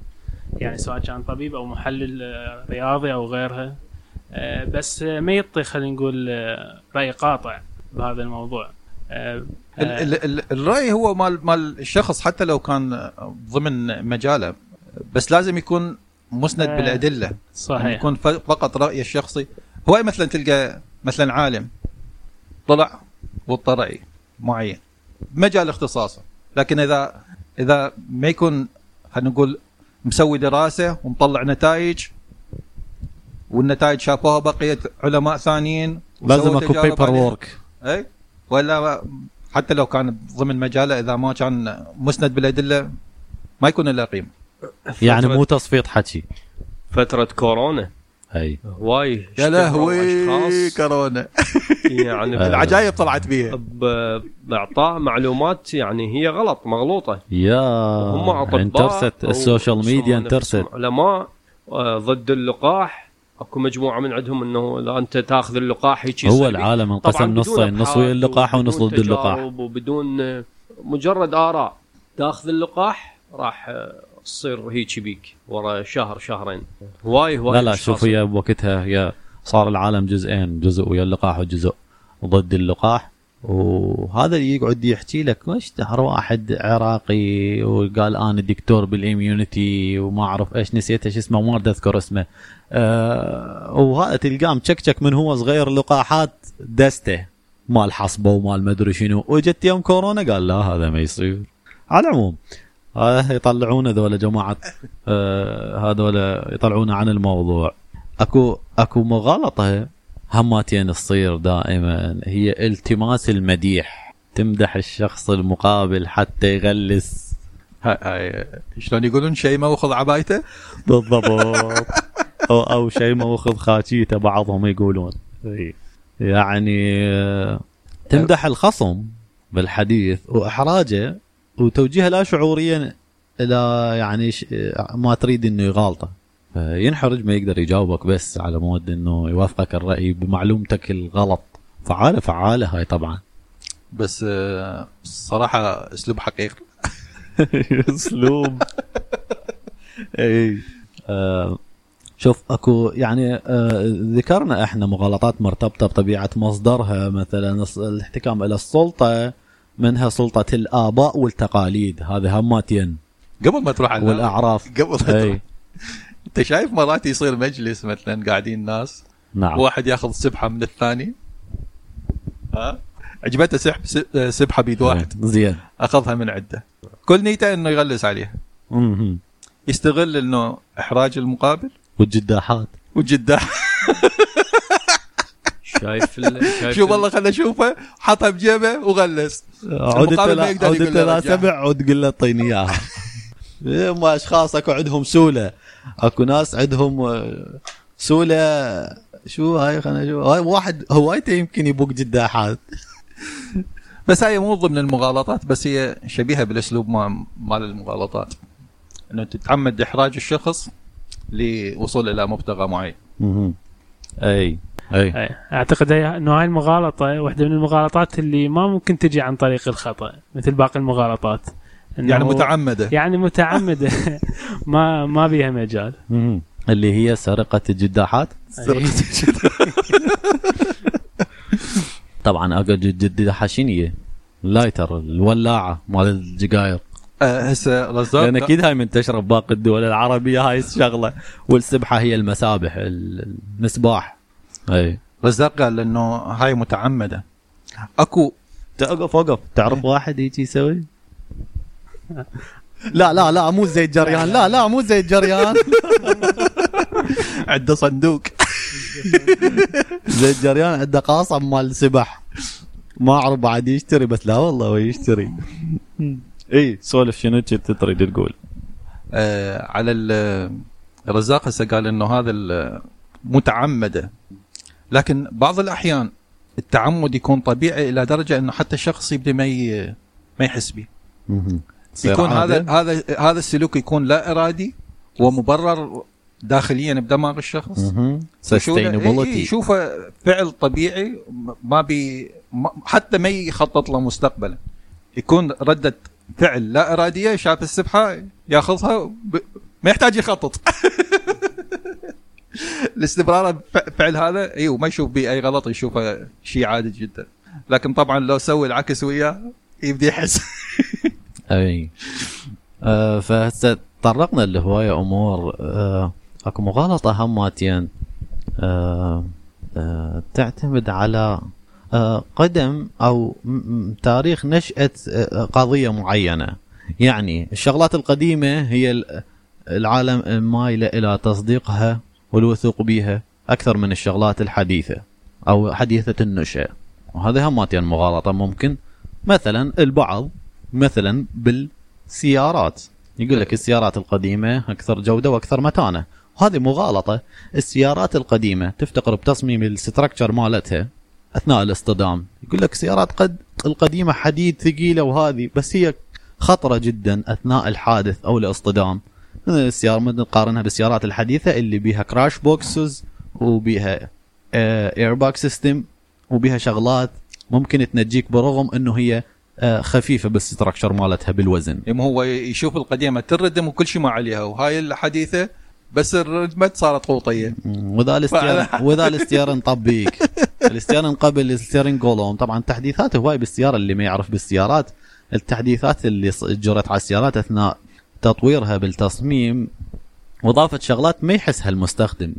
[SPEAKER 4] يعني سواء كان طبيب أو محلل آه، رياضي أو غيرها آه، بس ما يعطي خلينا نقول رأي قاطع بهذا الموضوع.
[SPEAKER 3] ال- ال- ال- الرأي هو مال مال الشخص حتى لو كان ضمن مجاله بس لازم يكون مسند. بالأدلة. يعني
[SPEAKER 4] صحيح.
[SPEAKER 3] يكون ف- فقط رايه الشخصي. هو مثلا تلقى مثلا عالم طلع راي معين. بمجال اختصاصه. لكن إذا إذا ما يكون خلينا نقول مسوي دراسة ومطلع نتائج والنتائج شافوها بقية علماء ثانيين
[SPEAKER 1] لازم أكو
[SPEAKER 3] paper.
[SPEAKER 1] work
[SPEAKER 3] اي ولا حتى لو كان ضمن مجاله إذا ما كان مسند بالأدلة ما يكون له قيمة.
[SPEAKER 1] يعني مو تصفيط حكي.
[SPEAKER 2] فترة كورونا.
[SPEAKER 1] أي.
[SPEAKER 2] هواي
[SPEAKER 3] يا لهوي كورونا.
[SPEAKER 2] يعني
[SPEAKER 1] آه.
[SPEAKER 3] العجائب طلعت بيها.
[SPEAKER 2] باعطاء معلومات يعني هي غلط مغلوطة.
[SPEAKER 1] يا
[SPEAKER 2] هم أطباء
[SPEAKER 1] interest ال
[SPEAKER 2] social
[SPEAKER 1] media
[SPEAKER 2] interest. علماء آه، ضد اللقاح. أكو مجموعة من عندهم إنه لا أنت تاخذ اللقاح هيك
[SPEAKER 1] هو. العالم انقسم نصين نص ويا اللقاح ونص ضد اللقاح.
[SPEAKER 2] وبدون آه، مجرد آراء. تاخذ اللقاح راح آه، تصير هيك بيك ورا شهر شهرين. هواي هواي
[SPEAKER 1] لا لا. شوف هي بوقتها هي صار العالم جزئين جزء ويا اللقاح وجزء ضد اللقاح. وهذا اللي يقعد يحكي لك وش دهر واحد عراقي وقال أنا دكتور بالإميونيتي وما أعرف إيش نسيت إيش اسمه ما أذكر اسمه. آه وهذا تلقاه مشكشك من هو صغير لقاحات دسته. مال حصبه ومال مدري شنو. وجت يوم كورونا قال لا هذا ما يصير. على العموم هذا يطلعون هذول جماعة آه هذول يطلعون عن الموضوع. اكو اكو مغالطة. هماتين تصير دائما. هي التماس المديح. تمدح الشخص المقابل حتى يغلس.
[SPEAKER 3] هاي- هاي شلون يقولون؟ شيء ما وخذ عبايته؟
[SPEAKER 1] بالضبط. أو أو شيء ماخذ خاتيته بعضهم يقولون. يعني آه، تمدح الخصم بالحديث. وإحراجه وتوجيهه لا شعوريا إلى يعني ش- ما تريد إنه يغالطه. ينحرج ما يقدر يجاوبك بس على مود إنه يوافقك الرأي بمعلومتك الغلط. فعالة فعالة هاي طبعا.
[SPEAKER 3] بس آه، الصراحه أسلوب حقيقي.
[SPEAKER 1] أسلوب. اي آه، شوف أكو يعني آه، ذكرنا إحنا مغالطات مرتبطة بطبيعة مصدرها مثلا الاحتكام إلى السلطة منها سلطة الآباء والتقاليد. هذه هماتين
[SPEAKER 3] قبل ما تروح على
[SPEAKER 1] والأعراف.
[SPEAKER 3] قبل ما تروح.
[SPEAKER 1] اي
[SPEAKER 3] أنت شايف مرات يصير مجلس مثلا قاعدين ناس
[SPEAKER 1] نعم.
[SPEAKER 3] واحد ياخذ سبحة من الثاني؟ ها؟ عجبته سحب س- سبحة بيد واحد.
[SPEAKER 1] زين.
[SPEAKER 3] أخذها من عنده كل نيته إنه يغلس عليها. يستغل إنه إحراج المقابل؟
[SPEAKER 1] والجداحات.
[SPEAKER 3] والجداح.
[SPEAKER 2] شايف شايف
[SPEAKER 3] شوف
[SPEAKER 2] ال-
[SPEAKER 3] والله خلنا اشوفه حطها بجيبه وغلس.
[SPEAKER 1] عود انت
[SPEAKER 3] له
[SPEAKER 1] لا. سبع عود قل له اعطيني اياها هم أشخاص أكو عندهم سولة. اكو ناس عندهم آه، سولة. شو هاي؟ خلينا نشوف. هاي واحد هوايته يمكن يبوق جداحات
[SPEAKER 3] بس هاي مو ضمن المغالطات بس هي شبيهة بالأسلوب ما- مال المغالطات. إنه تتعمد إحراج الشخص لوصول إلى مبتغى معين.
[SPEAKER 1] أي.
[SPEAKER 4] أي. أعتقد هي- إنه هاي المغالطة واحدة من المغالطات اللي ما ممكن تجي عن طريق الخطأ مثل باقي المغالطات.
[SPEAKER 3] يعني متعمدة.
[SPEAKER 4] يعني متعمدة. ما ما بيها مجال.
[SPEAKER 1] اللي هي سرقة الجداحات.
[SPEAKER 4] أي.
[SPEAKER 1] طبعا اكو جداحة شنو ال lighter الولاعة مال الجقاير.
[SPEAKER 3] آه، هسه رزاق
[SPEAKER 1] لأن أكيد هاي منتشرة بباقي الدول العربية هاي الشغلة. والسبحة هي المسابح المسباح. أي.
[SPEAKER 3] رزاق قال انه هاي متعمدة. اكو
[SPEAKER 1] توقف وقف. تعرف واحد يجي يسوي؟ لا لا لا مو زي الجريان لا لا مو زي الجريان
[SPEAKER 3] عنده صندوق.
[SPEAKER 1] زي الجريان عنده قاصع مال سبح. ما أعرف بعد يشتري بس لا والله هو يشتري. إي سولف شنو كنت تريد تقول؟
[SPEAKER 3] آه على ال- رزاق هسه قال إنه هذا متعمدة. لكن بعض الأحيان التعمد يكون طبيعي إلى درجة إنه حتى الشخص يبدي ما ما يحس به. يكون هذا هذا هذا السلوك يكون لا إرادي ومبرر داخليا بدماغ الشخص. وشو- إيه،
[SPEAKER 1] sustainability
[SPEAKER 3] شوفه فعل طبيعي ما بي ما- حتى ما يخطط له مستقبلا. يكون ردة فعل لا إرادية شاف السبحة ياخذها ب... ما يحتاج يخطط. الاستمرار بفعل هذا اي وما يشوف به أي غلط يشوفه شيء عادي جدا. لكن طبعا لو سوي العكس وياه يبدي يحس.
[SPEAKER 1] أي. آه فهسه تطرقنا لهواية أمور. آه أكو مغالطة هماتين. آه آه تعتمد على آه قدم أو تاريخ نشأة آه قضية معينة. يعني الشغلات القديمة هي ال- العالم مايلة إلى تصديقها والوثوق بها أكثر من الشغلات الحديثة أو حديثة النشأة. وهذه هماتين مغالطة ممكن. مثلا البعض مثلا بالسيارات. يقول لك السيارات القديمة أكثر جودة وأكثر متانة. وهذه مغالطة. السيارات القديمة تفتقر بتصميم ال structure مالتها أثناء الاصطدام. يقول لك سيارات قد القديمة حديد ثقيلة وهذه بس هي خطرة جدا أثناء الحادث أو الاصطدام. السيارة نقارنها بالسيارات الحديثة اللي بيها crash boxes وبيها airbag system وبيها شغلات ممكن تنجيك برغم إنه هي خفيفة بال structure مالتها بالوزن.
[SPEAKER 3] يوم هو يشوف القديمة تردم وكل شيء ما عليها وهاي الحديثة بس الردمت صارت
[SPEAKER 1] قوطية. وذا الاستيرن وذا الاستيرن طبيك. الاستيرن قبل الستيرن كولوم طبعا تحديثات هواي بالسيارة اللي ما يعرف بالسيارات التحديثات اللي جرت على السيارات أثناء تطويرها بالتصميم واضافت شغلات ما يحسها المستخدم.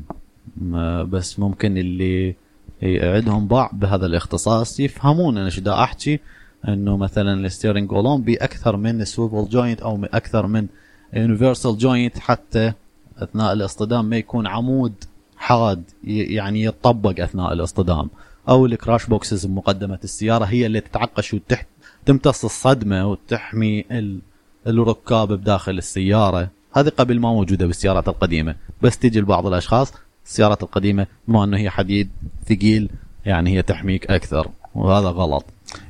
[SPEAKER 1] بس ممكن اللي عندهم باع بهذا الاختصاص يفهمون أنا دا أحكي إنه مثلا ال steering column بأكثر من ال swivel joint أو أكثر من universal joint حتى أثناء الاصطدام ما يكون عمود حاد يعني يتطبق أثناء الاصطدام. أو ال crash boxes بمقدمة السيارة هي اللي تتعقش وتح تمتص الصدمة وتحمي ال... الركاب بداخل السيارة. هذه قبل ما موجودة بالسيارات القديمة. بس تجي لبعض الأشخاص السيارات القديمة بما إنه هي حديد ثقيل يعني هي تحميك أكثر وهذا غلط.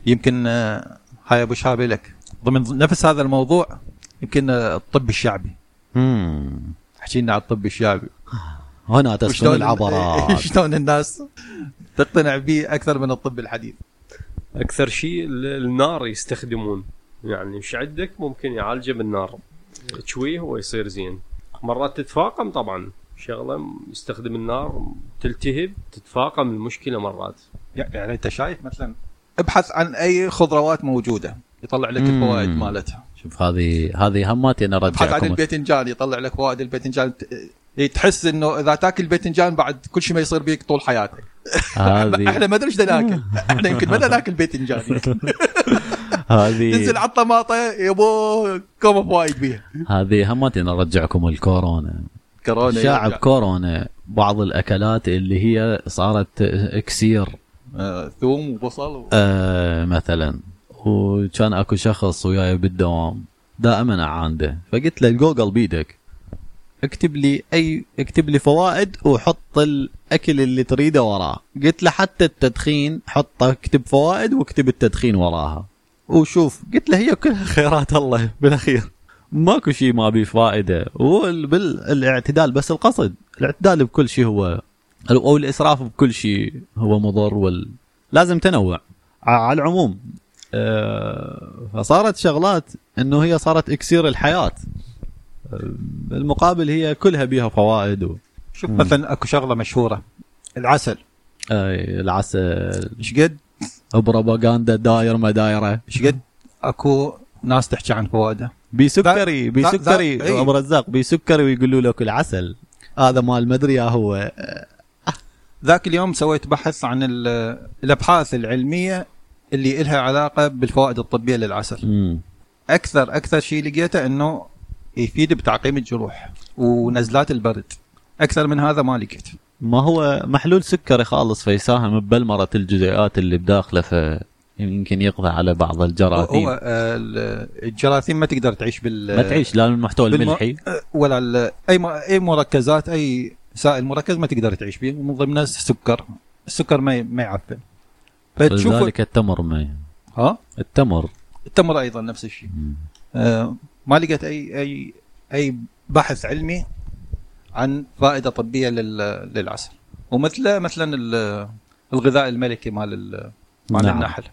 [SPEAKER 3] يمكن آه، هاي أبو شابي لك. ضمن نفس هذا الموضوع يمكن آه، الطب الشعبي.
[SPEAKER 1] مم.
[SPEAKER 3] حكينا على الطب الشعبي.
[SPEAKER 1] هنا تسكن العبرات
[SPEAKER 3] شلون الناس تقتنع به أكثر من الطب الحديث.
[SPEAKER 2] أكثر شيء ال- النار يستخدمون. يعني إيش عندك؟ ممكن يعالجه بالنار. تشويه ويصير زين. مرات تتفاقم طبعا. شغلة يستخدم النار تلتهب تتفاقم المشكلة مرات.
[SPEAKER 3] يعني أنت شايف مثلا ابحث عن أي خضروات موجودة يطلع لك. الفوائد مالتها.
[SPEAKER 1] شوف. هذه هذه هماتي أنا
[SPEAKER 3] ابحث عن
[SPEAKER 1] ارجعكم
[SPEAKER 3] الباذنجان يطلع لك فوائد الباذنجان ت- تحس إنه إذا تاكل باذنجان بعد كل شيء ما يصير بيك طول حياتك.
[SPEAKER 1] هذه
[SPEAKER 3] إحنا ما ادري إيش ناكل. إحنا يمكن ما ناكل باذنجان
[SPEAKER 1] هذه
[SPEAKER 3] تنزل على الطماطه يبو كم فوائد بيها.
[SPEAKER 1] هذه هماتي أنا ارجعكم الكورونا.
[SPEAKER 3] كورونا
[SPEAKER 1] شعب. كورونا بعض الأكلات اللي هي صارت إكسير.
[SPEAKER 3] آه، ثوم وبصل و...
[SPEAKER 1] آه مثلا. وكان أكو شخص وياي بالدوام دائما عنده فقلت له جوجل بيدك اكتب لي أي اكتب لي فوائد وحط الأكل اللي تريده وراه قلت له حتى التدخين حط اكتب فوائد واكتب التدخين وراها. وشوف قلت له هي كلها خيرات الله بالأخير. ماكو شيء ما بيه فائدة. والاعتدال بس القصد الاعتدال بكل شيء هو أو الإسراف بكل شيء هو مضر وال... لازم تنوع. على العموم آه، فصارت شغلات إنه هي صارت إكسير الحياة. آه، بالمقابل هي كلها بيها فوائد و...
[SPEAKER 3] شوف مثلا أكو شغلة مشهورة العسل.
[SPEAKER 1] آه، العسل.
[SPEAKER 3] إيش قد
[SPEAKER 1] بروباغندا داير ما دايره.
[SPEAKER 3] إيش قد أكو ناس تحكي عن فوائده.
[SPEAKER 1] بسكري بسكري. أبو رزاق بسكري ويقولوا لك العسل. هذا مال مدري يا هو
[SPEAKER 3] ذاك اليوم سويت بحث عن ال- الأبحاث العلمية اللي إلها علاقة بالفوائد الطبية للعسل.
[SPEAKER 1] مم.
[SPEAKER 3] أكثر أكثر شيء لقيته إنه يفيد بتعقيم الجروح ونزلات البرد. أكثر من هذا ما لقيت.
[SPEAKER 1] ما هو محلول سكري خالص فيساهم ببلمرة الجزيئات اللي بداخله ف يمكن يقضي على بعض الجراثيم.
[SPEAKER 3] هو آه، ال- الجراثيم ما تقدر تعيش بال
[SPEAKER 1] ما تعيش لا المحتوى الملحي.
[SPEAKER 3] ولا ال- أي أي مركزات أي سائل مركز ما تقدر تعيش به ومن ضمنها السكر. السكر ما ما يعفن. فتشوف
[SPEAKER 1] لذلك التمر ما
[SPEAKER 3] ها؟
[SPEAKER 1] التمر.
[SPEAKER 3] التمر أيضا نفس الشيء. آه ما لقيت اي اي أي بحث علمي عن فائدة طبية لل- للعسل. ومثله مثلا ال- الغذاء الملكي مال ال- مال
[SPEAKER 1] نعم.
[SPEAKER 3] النحل.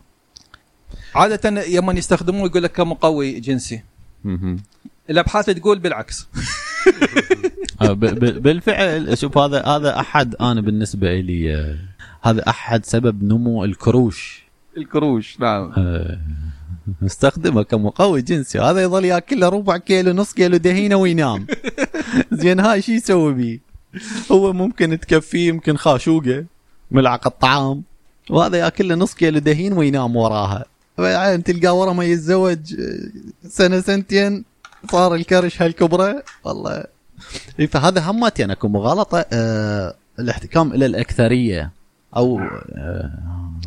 [SPEAKER 3] عادة يوم يستخدموه يقول لك كمقوي جنسي. الأبحاث تقول بالعكس.
[SPEAKER 1] بالفعل شوف هذا هذا أحد أنا بالنسبة لي آه، هذا أحد سبب نمو الكروش.
[SPEAKER 3] الكروش نعم.
[SPEAKER 1] آه، استخدمه كمقوي جنسي. هذا يظل ياكل له ربع كيلو نص كيلو دهينة وينام. زين هاي شو يسوي بيه؟ هو ممكن تكفيه يمكن خاشوقه ملعقة طعام وهذا ياكل له نص كيلو دهين وينام وراها. بعدين تلقاه ورا ما يتزوج آه، سنة سنتين صار الكرش هالكبره والله. فهذا همتي أنا كمغالطه آه الاحتكام إلى الأكثرية أو آه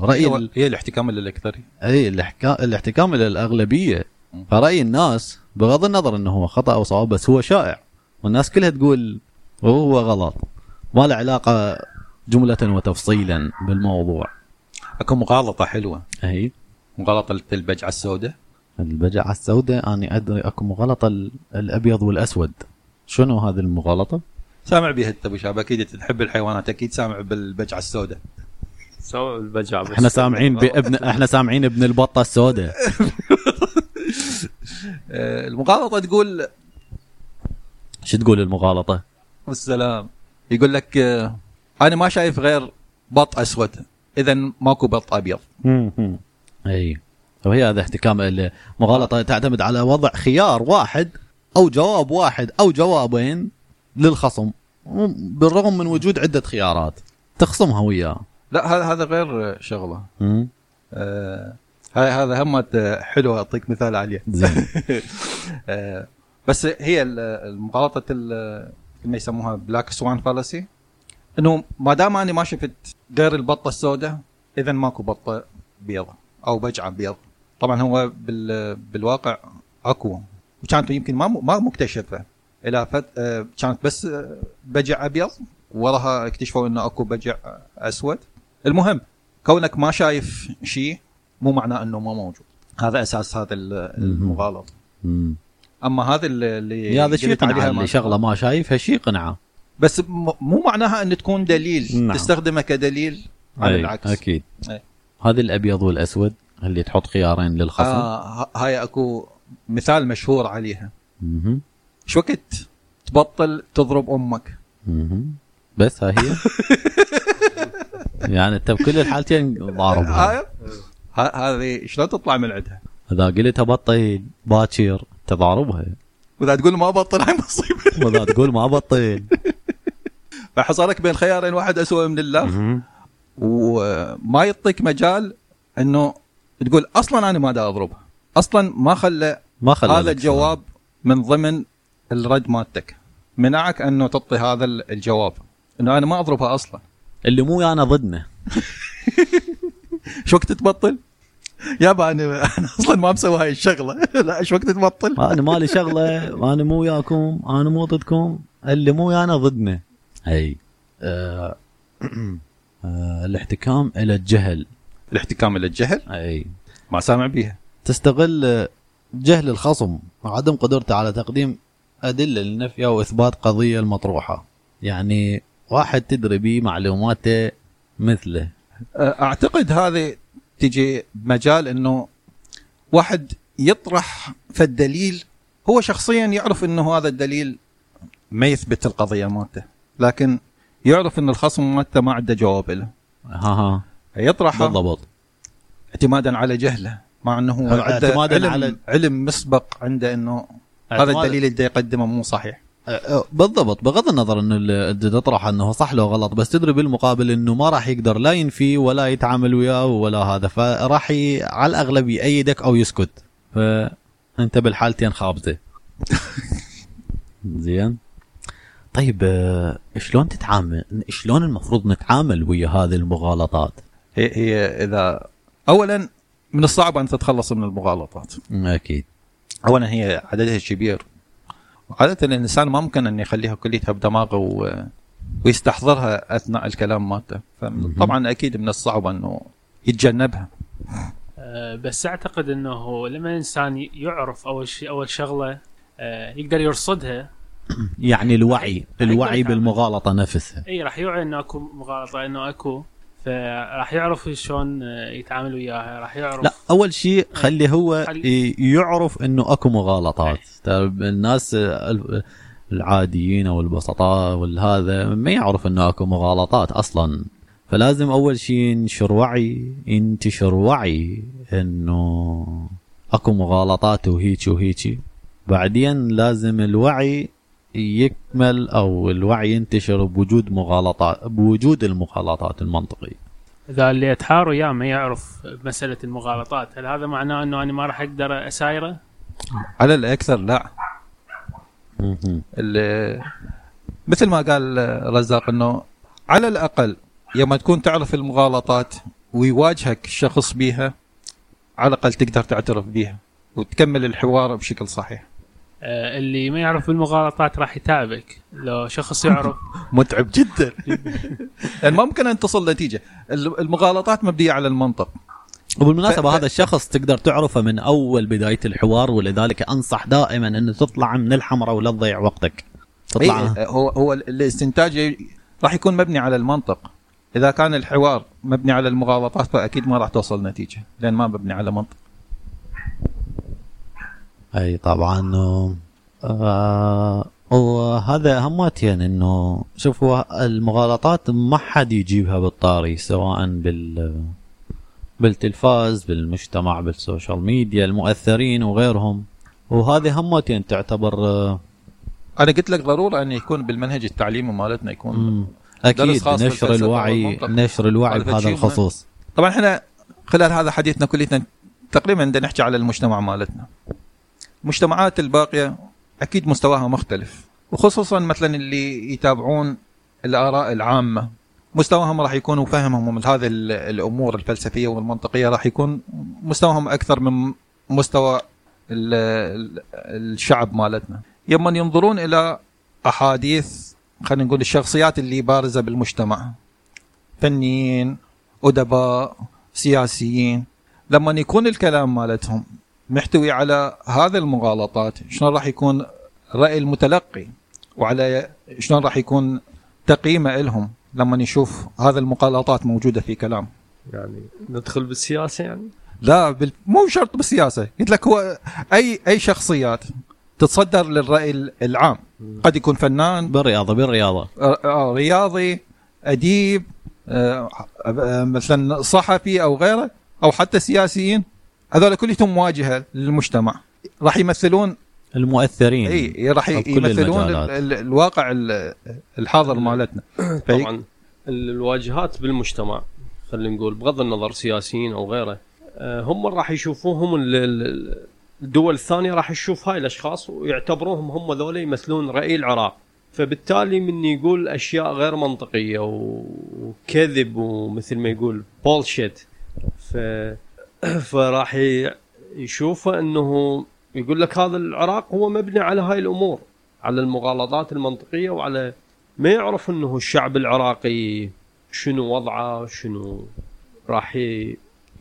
[SPEAKER 1] رأي
[SPEAKER 3] هي,
[SPEAKER 1] ال-
[SPEAKER 3] هي الاحتكام الاكثري
[SPEAKER 1] إي الاحكام الاحتكام إلى الأغلبية. فرأي الناس بغض النظر إنه هو خطأ أو صواب بس هو شائع. والناس كلها تقول وهو غلط. ما له علاقة جملة وتفصيلا بالموضوع.
[SPEAKER 3] اكو مغالطة حلوة.
[SPEAKER 1] إي.
[SPEAKER 3] مغالطة البجعه السوداء.
[SPEAKER 1] البجعه السوداء أني أدري أكو مغالطه ال- الأبيض والأسود. شنو هذه المغالطه؟
[SPEAKER 3] سامع بها أنت أبو شاب أكيد تحب الحيوانات أكيد سامع بالبجعه السوداء.
[SPEAKER 2] سوى البجع بس
[SPEAKER 1] إحنا سامعين بابن إحنا سامعين ابن البطة السوداء.
[SPEAKER 3] آه، المغالطة تقول
[SPEAKER 1] شو تقول المغالطة؟
[SPEAKER 3] والسلام. يقول لك آه، أنا ما شايف غير بط أسود اذا ماكو بط أبيض.
[SPEAKER 1] أي. وهي هذا احتكام المغالطه تعتمد على وضع خيار واحد أو جواب واحد أو جوابين للخصم بالرغم من وجود عدة خيارات. تخصمها وياه.
[SPEAKER 3] لا هذا هذا غير شغلة.
[SPEAKER 1] مم.
[SPEAKER 3] آه هاي هذا هم حلوة. أعطيك مثال عليه
[SPEAKER 1] زين.
[SPEAKER 3] آه بس هي ال- المغالطة ال- ما يسموها black swan fallacy إنه ما دام أنا ما شفت غير البطة السوداء اذا ماكو بطة بيضة أو بجعة بيض طبعا هو بال بالواقع اكو وكانت يمكن ما ما مكتشفة. إلى فت... آه، كانت بس آه، بجع أبيض. وراها اكتشفوا إنه أكو بجع أسود. المهم كونك ما شايف شيء مو معناه إنه ما موجود. هذا أساس هذا ال-
[SPEAKER 1] المغالطة.
[SPEAKER 3] أما هذا اللي,
[SPEAKER 1] هذا شيء قنعه
[SPEAKER 3] ما-
[SPEAKER 1] اللي شغلة ما شايفها شيء قنعه
[SPEAKER 3] بس مو معناها إن تكون دليل.
[SPEAKER 1] نعم.
[SPEAKER 3] تستخدمه كدليل. على العكس.
[SPEAKER 1] أكيد.
[SPEAKER 3] أي.
[SPEAKER 1] هذا الأبيض والأسود. اللي تحط خيارين للخصم؟
[SPEAKER 3] آه هاي أكو مثال مشهور عليها.
[SPEAKER 1] مهم.
[SPEAKER 3] شو وقت تبطل تضرب أمك؟
[SPEAKER 1] مهم. بس ها هي. يعني أنت بكل الحالتين ضاربها.
[SPEAKER 3] هاي ه- هذه شلون تطلع من عندها؟
[SPEAKER 1] إذا قلتها بطل باكر تضاربها.
[SPEAKER 3] وإذا تقول ما بطل هاي مصيبة.
[SPEAKER 1] وإذا تقول ما بطل
[SPEAKER 3] فحصلك بين خيارين واحد اسوء من الله. وما يعطيك مجال إنه تقول أصلا أنا ما دا أضربها. أصلا ما خلى
[SPEAKER 1] ما خلى
[SPEAKER 3] هذا الجواب من ضمن الرد مالتك. منعك أنه تعطي هذا ال- الجواب. إنه أنا ما أضربها أصلا.
[SPEAKER 1] اللي مو أنا ضدنا.
[SPEAKER 3] شو وقت تبطل؟ يابا أنا أنا أصلا ما مسوي هاي الشغلة. لا شو وقت تبطل؟
[SPEAKER 1] أنا مالي شغلة. أنا مو وياكم أنا مو ضدكم. اللي مو ويانا ضدنا. اي آه آه الاحتكام إلى الجهل.
[SPEAKER 3] الاحتكام إلى الجهل؟
[SPEAKER 1] أي.
[SPEAKER 3] ما سامع بيها.
[SPEAKER 1] تستغل جهل الخصم وعدم قدرته على تقديم أدلة لنفي أو إثبات قضية المطروحة. يعني واحد تدري به معلوماته مثله.
[SPEAKER 3] أعتقد هذه تجي بمجال إنه واحد يطرح فالدليل هو شخصيا يعرف إنه هذا الدليل ما يثبت القضية مالته لكن يعرف إن الخصم مالته ما عنده جواب له.
[SPEAKER 1] ها ها.
[SPEAKER 3] يطرحه.
[SPEAKER 1] بالضبط.
[SPEAKER 3] اعتمادا على جهله مع أنه هو
[SPEAKER 1] اعتماداً
[SPEAKER 3] علم,
[SPEAKER 1] على-
[SPEAKER 3] علم مسبق عنده إنه هذا الدليل اللي يقدمه مو صحيح.
[SPEAKER 1] أه، أه، بالضبط. بغض النظر إنه اللي تطرح إنه صح لو غلط بس تدري بالمقابل إنه ما راح يقدر لا ينفي ولا يتعامل وياه ولا هذا فراح ي... على الأغلب يأيدك أو يسكت. فانت بالحالتين خابزه زين. طيب أه، شلون تتعامل؟ شلون المفروض نتعامل ويا هذه المغالطات؟
[SPEAKER 3] هي, هي اذا اولا من الصعب أن تتخلص من المغالطات.
[SPEAKER 1] أكيد.
[SPEAKER 3] اولا هي عددها كبير. وعادة الإنسان ما ممكن أن يخليها كليتها بدماغه و... ويستحضرها أثناء الكلام مالته. فطبعا أكيد من الصعب أنه يتجنبها.
[SPEAKER 4] آه، بس أعتقد أنه لما الإنسان يعرف أول شيء أول شغلة آه، يقدر يرصدها.
[SPEAKER 1] يعني الوعي الوعي. بالمغالطة نفسها.
[SPEAKER 4] إي راح يوعي إنه أكو مغالطة إنه أكو فراح يعرف شلون آه، يتعامل وياها راح يعرف
[SPEAKER 1] لا أول شيء خلي هو يعرف إنه أكو مغالطات. ترى الناس ال- العاديين أو البسطاء والهذا ما يعرف إنه أكو مغالطات أصلا. فلازم أول شيء ينشر وعي ينتشر وعي إنه أكو مغالطات وهيك وهيك. بعدين لازم الوعي يكمل أو الوعي ينتشر بوجود مغالطات بوجود المغالطات المنطقية
[SPEAKER 4] إذا اللي اتحار وياه ما يعرف مسألة المغالطات هل هذا معناه إنه أنا ما راح أقدر أسايره؟
[SPEAKER 3] على الأكثر لا. اللي مثل ما قال رزاق إنه على الأقل يوم تكون تعرف المغالطات ويواجهك الشخص بيها على الأقل تقدر تعترف بيها وتكمل الحوار بشكل صحيح
[SPEAKER 4] اللي ما يعرف بالمغالطات راح يتعبك. لو شخص يعرف.
[SPEAKER 3] متعب جدا. يعني ما ممكن أن تصل نتيجة. المغالطات مبنية على المنطق.
[SPEAKER 1] وبالمناسبة
[SPEAKER 3] ف-
[SPEAKER 1] هذا الشخص تقدر تعرفه من أول بداية الحوار ولذلك أنصح دائما أن تطلع من الحمراء ولا تضيع وقتك. تطلع.
[SPEAKER 3] إيه، هو هو الاستنتاج راح يكون مبني على المنطق. إذا كان الحوار مبني على المغالطات فأكيد ما راح توصل نتيجة لأن ما مبني على منطق.
[SPEAKER 1] أي طبعا آه وهذا هماتين إنه شوفوا المغالطات ما حد يجيبها بالطاري سواء بال بالتلفاز بالمجتمع بالسوشيال ميديا المؤثرين وغيرهم وهذه هماتين تعتبر آه،
[SPEAKER 3] أنا قلت لك ضروره أن يكون بالمنهج التعليمي مالتنا يكون. أكيد
[SPEAKER 1] نشر الوعي. نشر الوعي
[SPEAKER 3] هذا
[SPEAKER 1] بهذا الخصوص
[SPEAKER 3] طبعا إحنا خلال هذا حديثنا كليتنا تقريبا بدنا نحكي على المجتمع مالتنا المجتمعات الباقية أكيد مستواها مختلف وخصوصا مثلا اللي يتابعون الآراء العامة. مستواهم راح يكون وفهمهم من هذه ال- الأمور الفلسفية والمنطقية راح يكون مستواهم أكثر من مستوى ال- ال- الشعب مالتنا. يوم ينظرون إلى أحاديث خلينا نقول الشخصيات اللي بارزة بالمجتمع. فنيين أدباء سياسيين. لما يكون الكلام مالتهم محتوي على هذه المغالطات شلون راح يكون رأي المتلقي؟ وعلى شلون راح يكون تقييمه لهم لما يشوف هذه المغالطات موجودة في كلام.
[SPEAKER 2] يعني ندخل بالسياسة يعني؟
[SPEAKER 3] لا بال... مو شرط بالسياسة. قلت لك هو أي أي شخصيات تتصدر للرأي العام. قد يكون فنان.
[SPEAKER 1] بالرياضة بالرياضة.
[SPEAKER 3] آه، رياضي أديب آه، مثلا صحفي أو غيره أو حتى سياسيين. هذول كلهم مواجهة للمجتمع. راح يمثلون
[SPEAKER 1] المؤثرين
[SPEAKER 3] إي راح يمثلون الواقع ال- الحاضر مالتنا.
[SPEAKER 2] طبعا ال- الواجهات بالمجتمع خلينا نقول بغض النظر سياسيين أو غيره آه، هم راح يشوفوهم ال- ال- الدول الثانية راح تشوف هاي الأشخاص ويعتبروهم هم ذولا يمثلون رأي العراق. فبالتالي من يقول أشياء غير منطقية وكذب ومثل ما يقول بولشيت ف فراح يشوفه أنه يقول لك هذا العراق هو مبني على هاي الأمور على المغالطات المنطقية وعلى ما يعرف أنه الشعب العراقي شنو وضعه شنو راح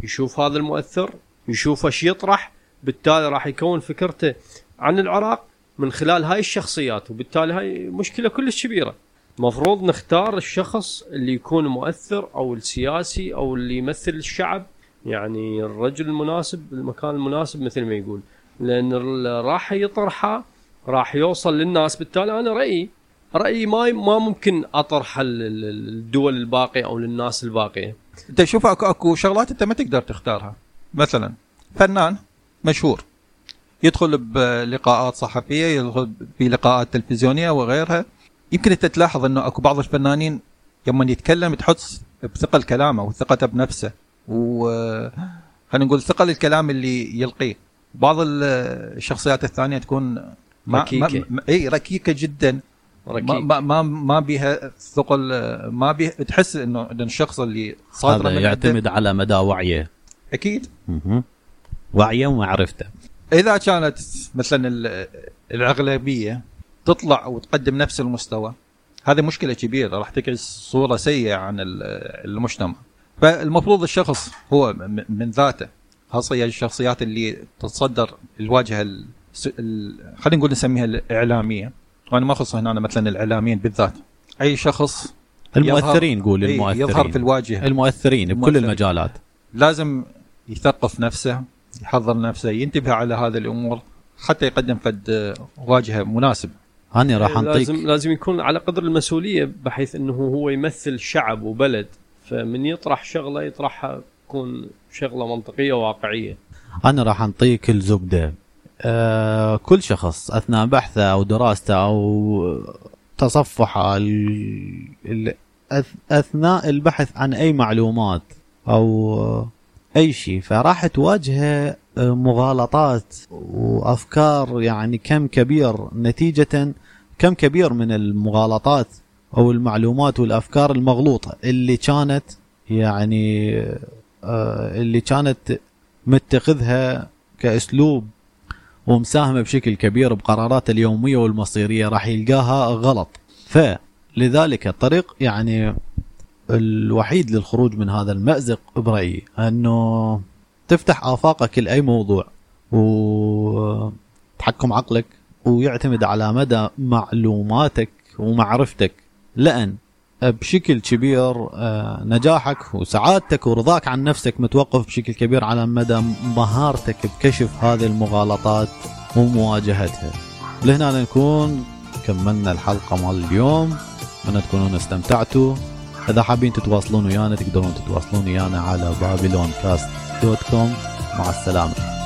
[SPEAKER 2] يشوف هذا المؤثر يشوف إيش يطرح بالتالي راح يكون فكرته عن العراق من خلال هاي الشخصيات وبالتالي هاي مشكلة كلش كبيرة. المفروض نختار الشخص اللي يكون مؤثر أو السياسي أو اللي يمثل الشعب يعني الرجل المناسب بالمكان المناسب مثل ما يقول. لأن راح يطرحه راح يوصل للناس. بالتالي أنا رأيي رأيي ما ما ممكن اطرحه لل- لل- للدول الباقية أو للناس الباقية.
[SPEAKER 3] انت شوف اكو أكو شغلات أنت ما تقدر تختارها. مثلا فنان مشهور. يدخل بلقاءات صحفية يدخل بلقاءات تلفزيونية وغيرها. يمكن أنت تلاحظ إنه أكو بعض الفنانين لما يتكلم تحس بثقل كلامه وثقته بنفسه. و خلينا نقول ثقل الكلام اللي يلقيه. بعض ال- الشخصيات الثانية تكون ما
[SPEAKER 2] ركيكة.
[SPEAKER 3] ما اي ركيكة جدا.
[SPEAKER 2] ركيك
[SPEAKER 3] ما ما ما, بيها ثقل ما بيها تحس إنه الشخص اللي صادره
[SPEAKER 1] هذا يعتمد على مدى وعيه. أكيد. وعيه ومعرفته.
[SPEAKER 3] إذا كانت مثلا ال- الأغلبية تطلع وتقدم نفس المستوى هذه مشكلة كبيرة راح تعكس صورة سيئة عن ال- المجتمع. فالمفروض الشخص هو من ذاته خاصة الشخصيات اللي تتصدر الواجهة ال- ال- خلينا نقول نسميها الإعلامية. وأنا ما أخص هنا مثلا الإعلاميين بالذات. أي شخص
[SPEAKER 1] المؤثرين
[SPEAKER 3] إيه،
[SPEAKER 1] المؤثرين
[SPEAKER 3] يظهر في الواجهة.
[SPEAKER 1] المؤثرين بكل
[SPEAKER 3] المؤثرين.
[SPEAKER 1] المجالات.
[SPEAKER 3] لازم يثقف نفسه يحضر نفسه ينتبه على هذه الأمور حتى يقدم فد واجهة مناسب
[SPEAKER 1] هاني راح
[SPEAKER 2] لازم
[SPEAKER 1] أنطيك.
[SPEAKER 2] لازم يكون على قدر المسؤولية بحيث إنه هو يمثل شعب وبلد. فمن يطرح شغلة يطرحها تكون شغلة منطقية وواقعيه
[SPEAKER 1] أنا راح أنطيك الزبدة. آه كل شخص أثناء بحثه أو دراسته أو تصفحه أثناء البحث عن أي معلومات أو أي شيء فراح تواجهه آه، مغالطات وأفكار يعني كم كبير نتيجة كم كبير من المغالطات. أو المعلومات والأفكار المغلوطة. اللي كانت يعني آه، اللي كانت متخذها كأسلوب ومساهمه بشكل كبير بقراراته اليومية والمصيرية راح يلقاها غلط. فلذلك الطريق يعني الوحيد للخروج من هذا المأزق برأيي أنه تفتح آفاقك لأي موضوع وتحكم عقلك ويعتمد على مدى معلوماتك ومعرفتك. لأن بشكل كبير آه، نجاحك وسعادتك ورضاك عن نفسك متوقف بشكل كبير على مدى مهارتك بكشف هذه المغالطات ومواجهتها. لهنا نكون كملنا الحلقة مال اليوم. أتمنى تكونون استمتعتوا. إذا حابين تتواصلون ويانا تقدرون تتواصلون ويانا على بابلون كاست دوت كوم مع السلامة.